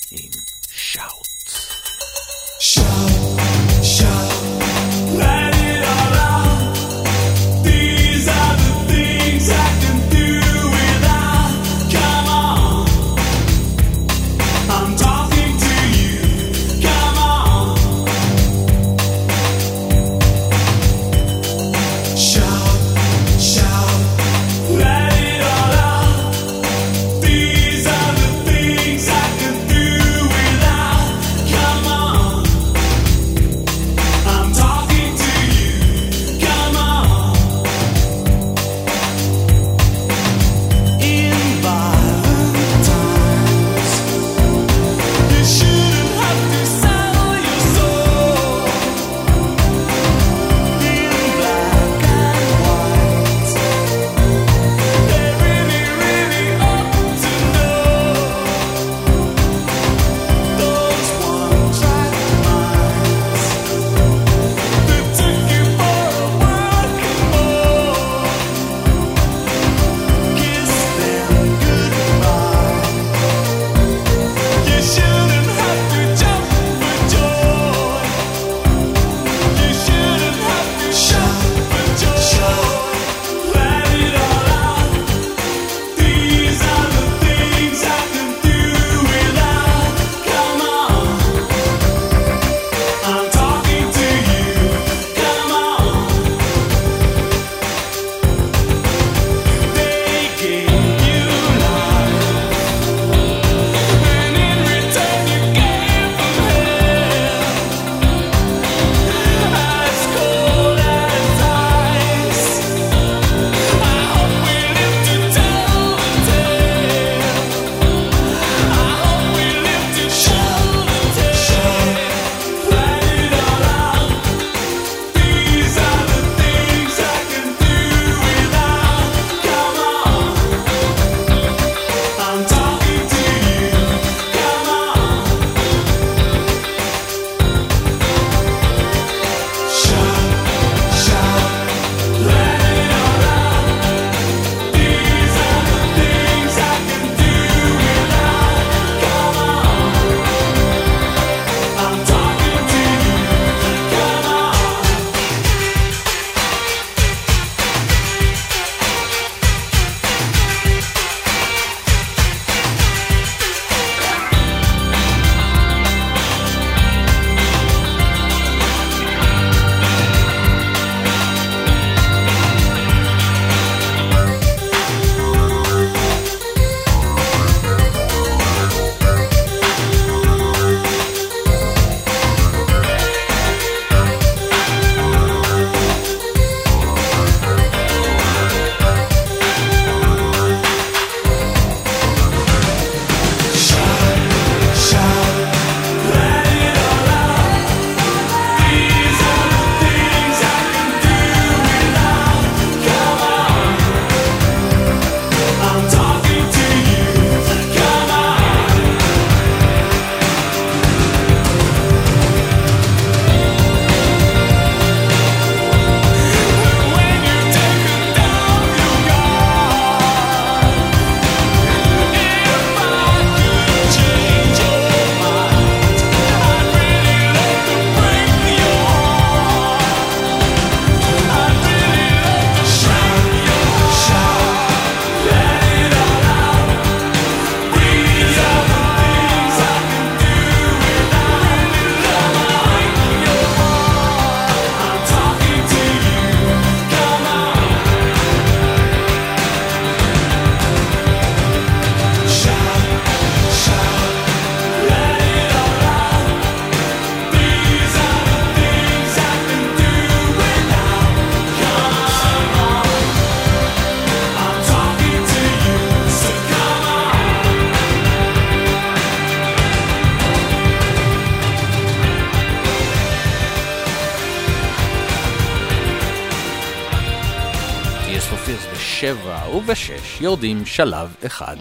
יורדים שלב אחד,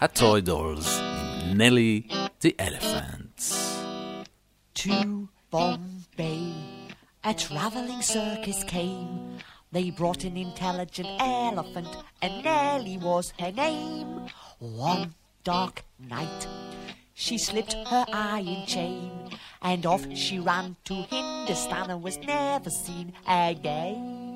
הטוי דולס עם נלי The Elephants. To Bombay, a traveling circus came. They brought an intelligent elephant, and Nellie was her name. One dark night, she slipped her iron chain, and off she ran to Hindustan and was never seen again.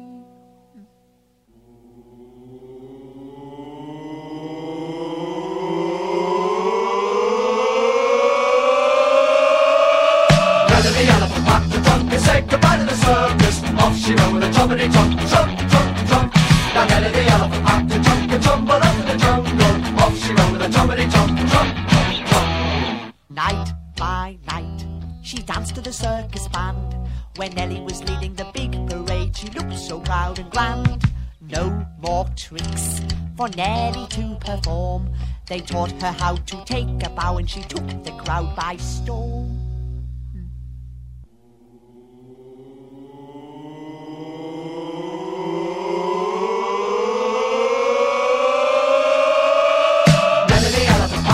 Trumpety trunk, trunk, trunk, trunk. Now Nellie the elephant packed the trunk and tumbled up the jungle. Off she ran with a trunk, trunk, trunk, trunk. Night by night, she danced to the circus band. When Nellie was leading the big parade, she looked so proud and grand. No more tricks for Nellie to perform. They taught her how to take a bow, and she took the crowd by storm.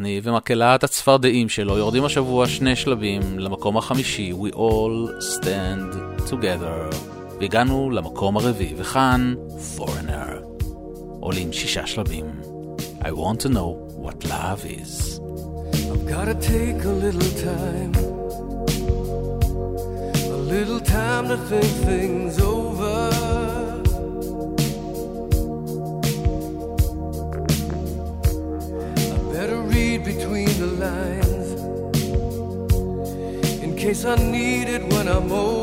מקארטני ומקהלת הצפרדעים שלו יורדים השבוע שני שלבים למקום החמישי We All Stand Together והגענו למקום הרביעי וכאן Foreigner עולים שישה שלבים I want to know what love is I've gotta take a little time, a little time to think things over. I need it when I'm older.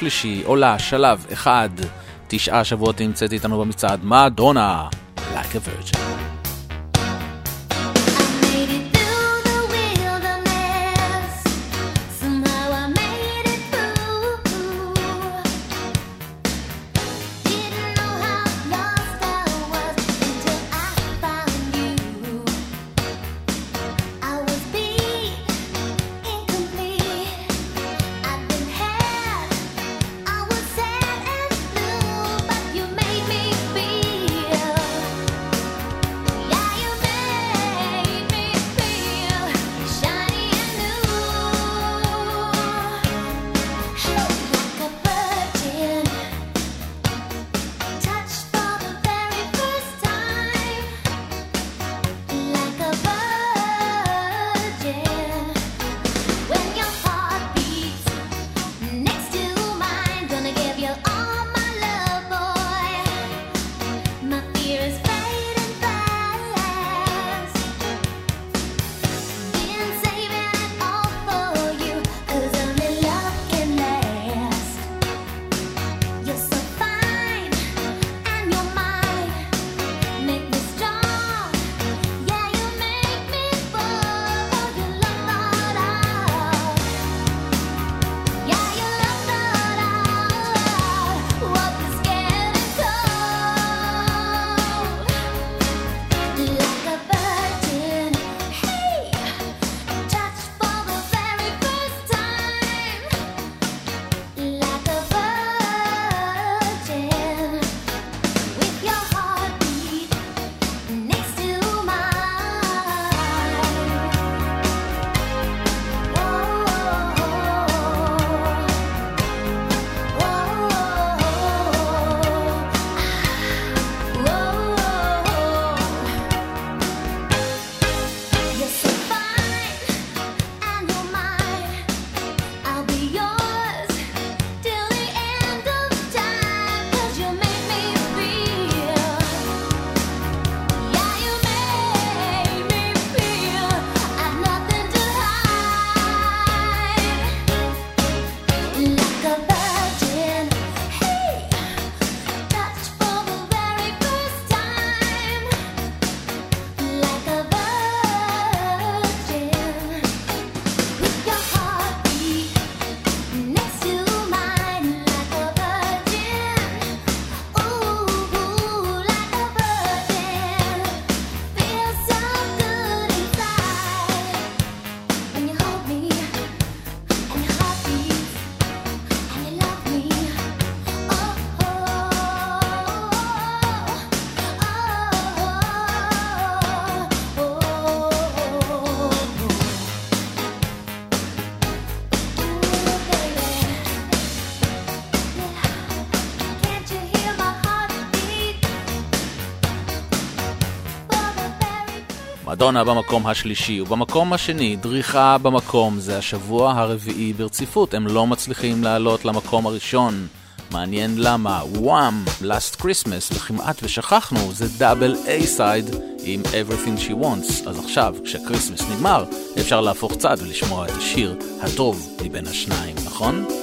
שלישי עולה שלב אחד, תשעה שבועות נמצאת איתנו במצעד, מדונה. מרדונה במקום השלישי, ובמקום השני, דריכה במקום, זה השבוע הרביעי ברציפות, הם לא מצליחים לעלות למקום הראשון. מעניין למה, וואם, Last Christmas, וכמעט ושכחנו, זה דאבל איי סייד עם Everything She Wants, אז עכשיו, כשכריסמס נגמר, אפשר להפוך צד ולשמוע את השיר הטוב מבין השניים, נכון?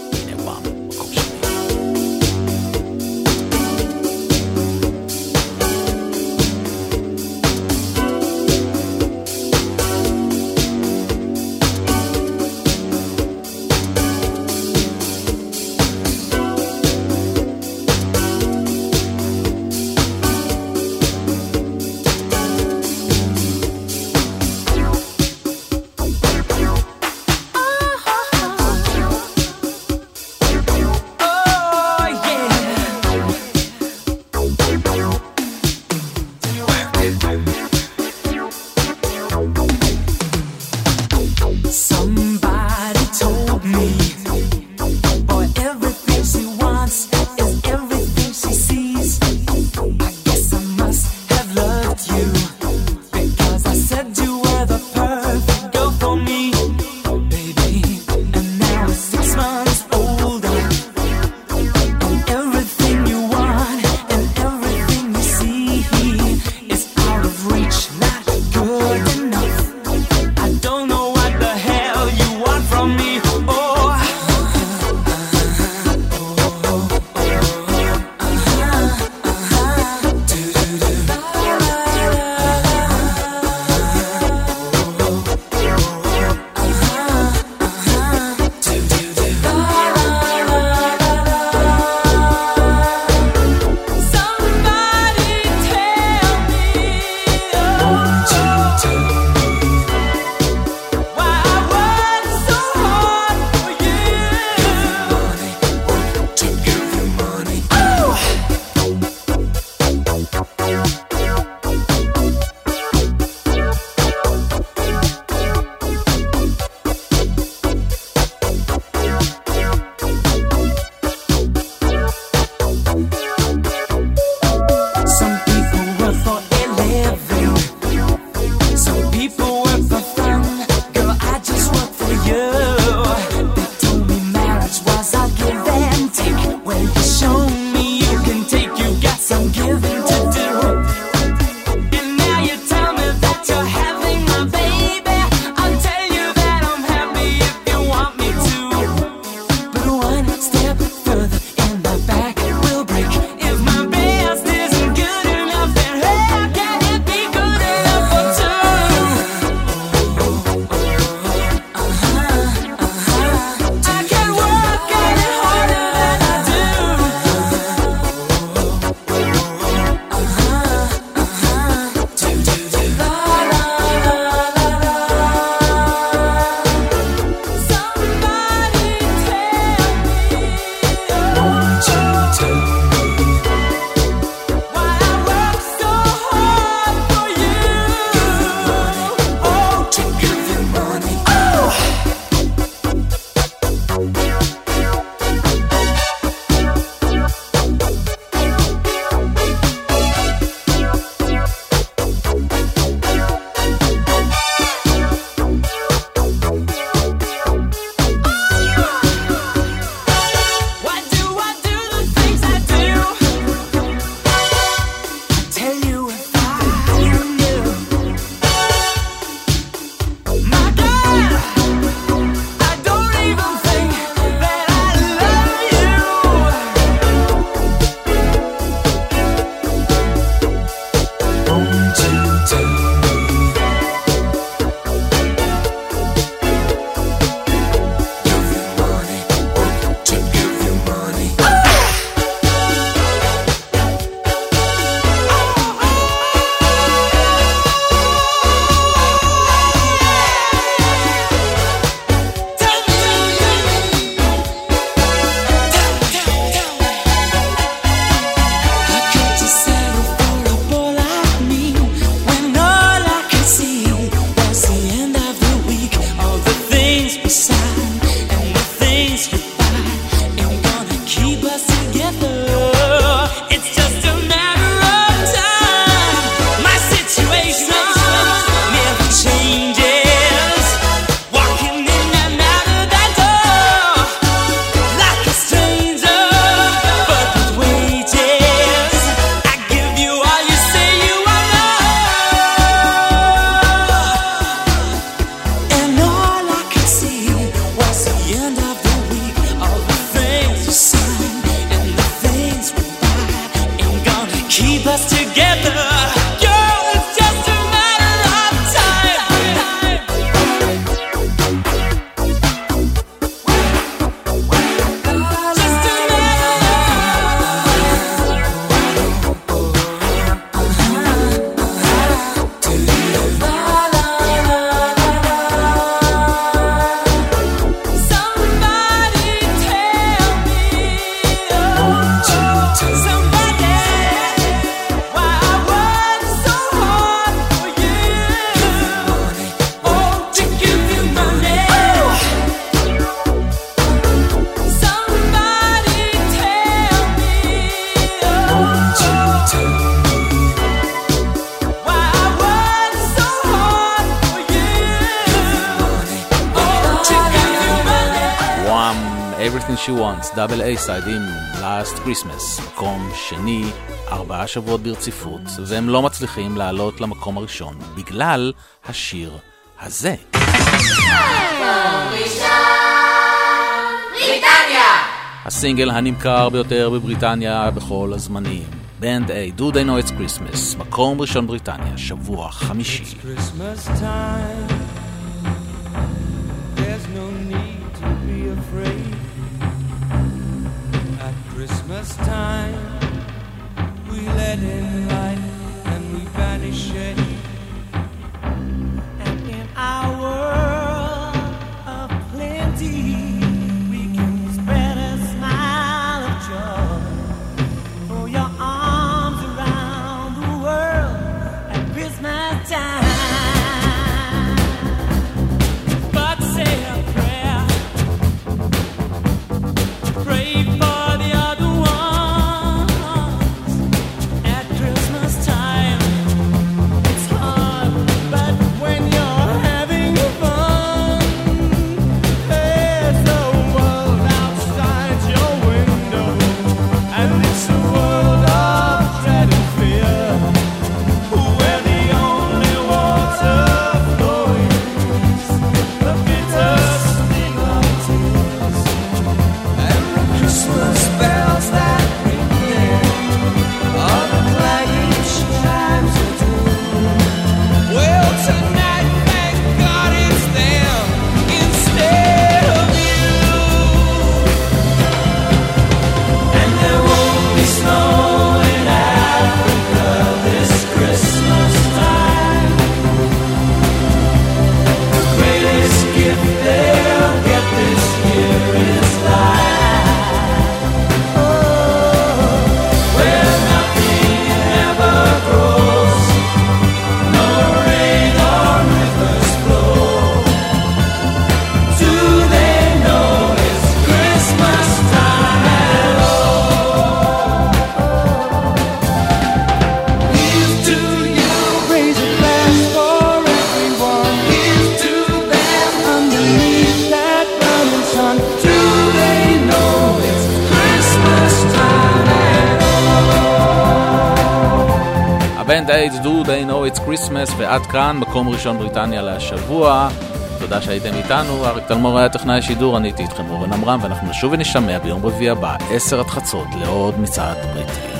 דאבל איי סיידים, Last Christmas, מקום שני, ארבעה שבועות ברציפות, והם לא מצליחים לעלות למקום הראשון בגלל השיר הזה. הסינגל הנמכר ביותר בבריטניה בכל הזמנים. בנד איי, Do They Know It's Christmas, מקום ראשון בריטניה, שבוע חמישי. It's Christmas time. last time we let in light. עד כאן, מקום ראשון בריטניה להשבוע. תודה שהייתם איתנו, אריק תלמור היה טכנאי שידור, אני איתי איתכם אורן עמרם, ואנחנו נשוב ונשמע ביום רביעי הבא, עשר עד חצות, לעוד מצעד בריטי.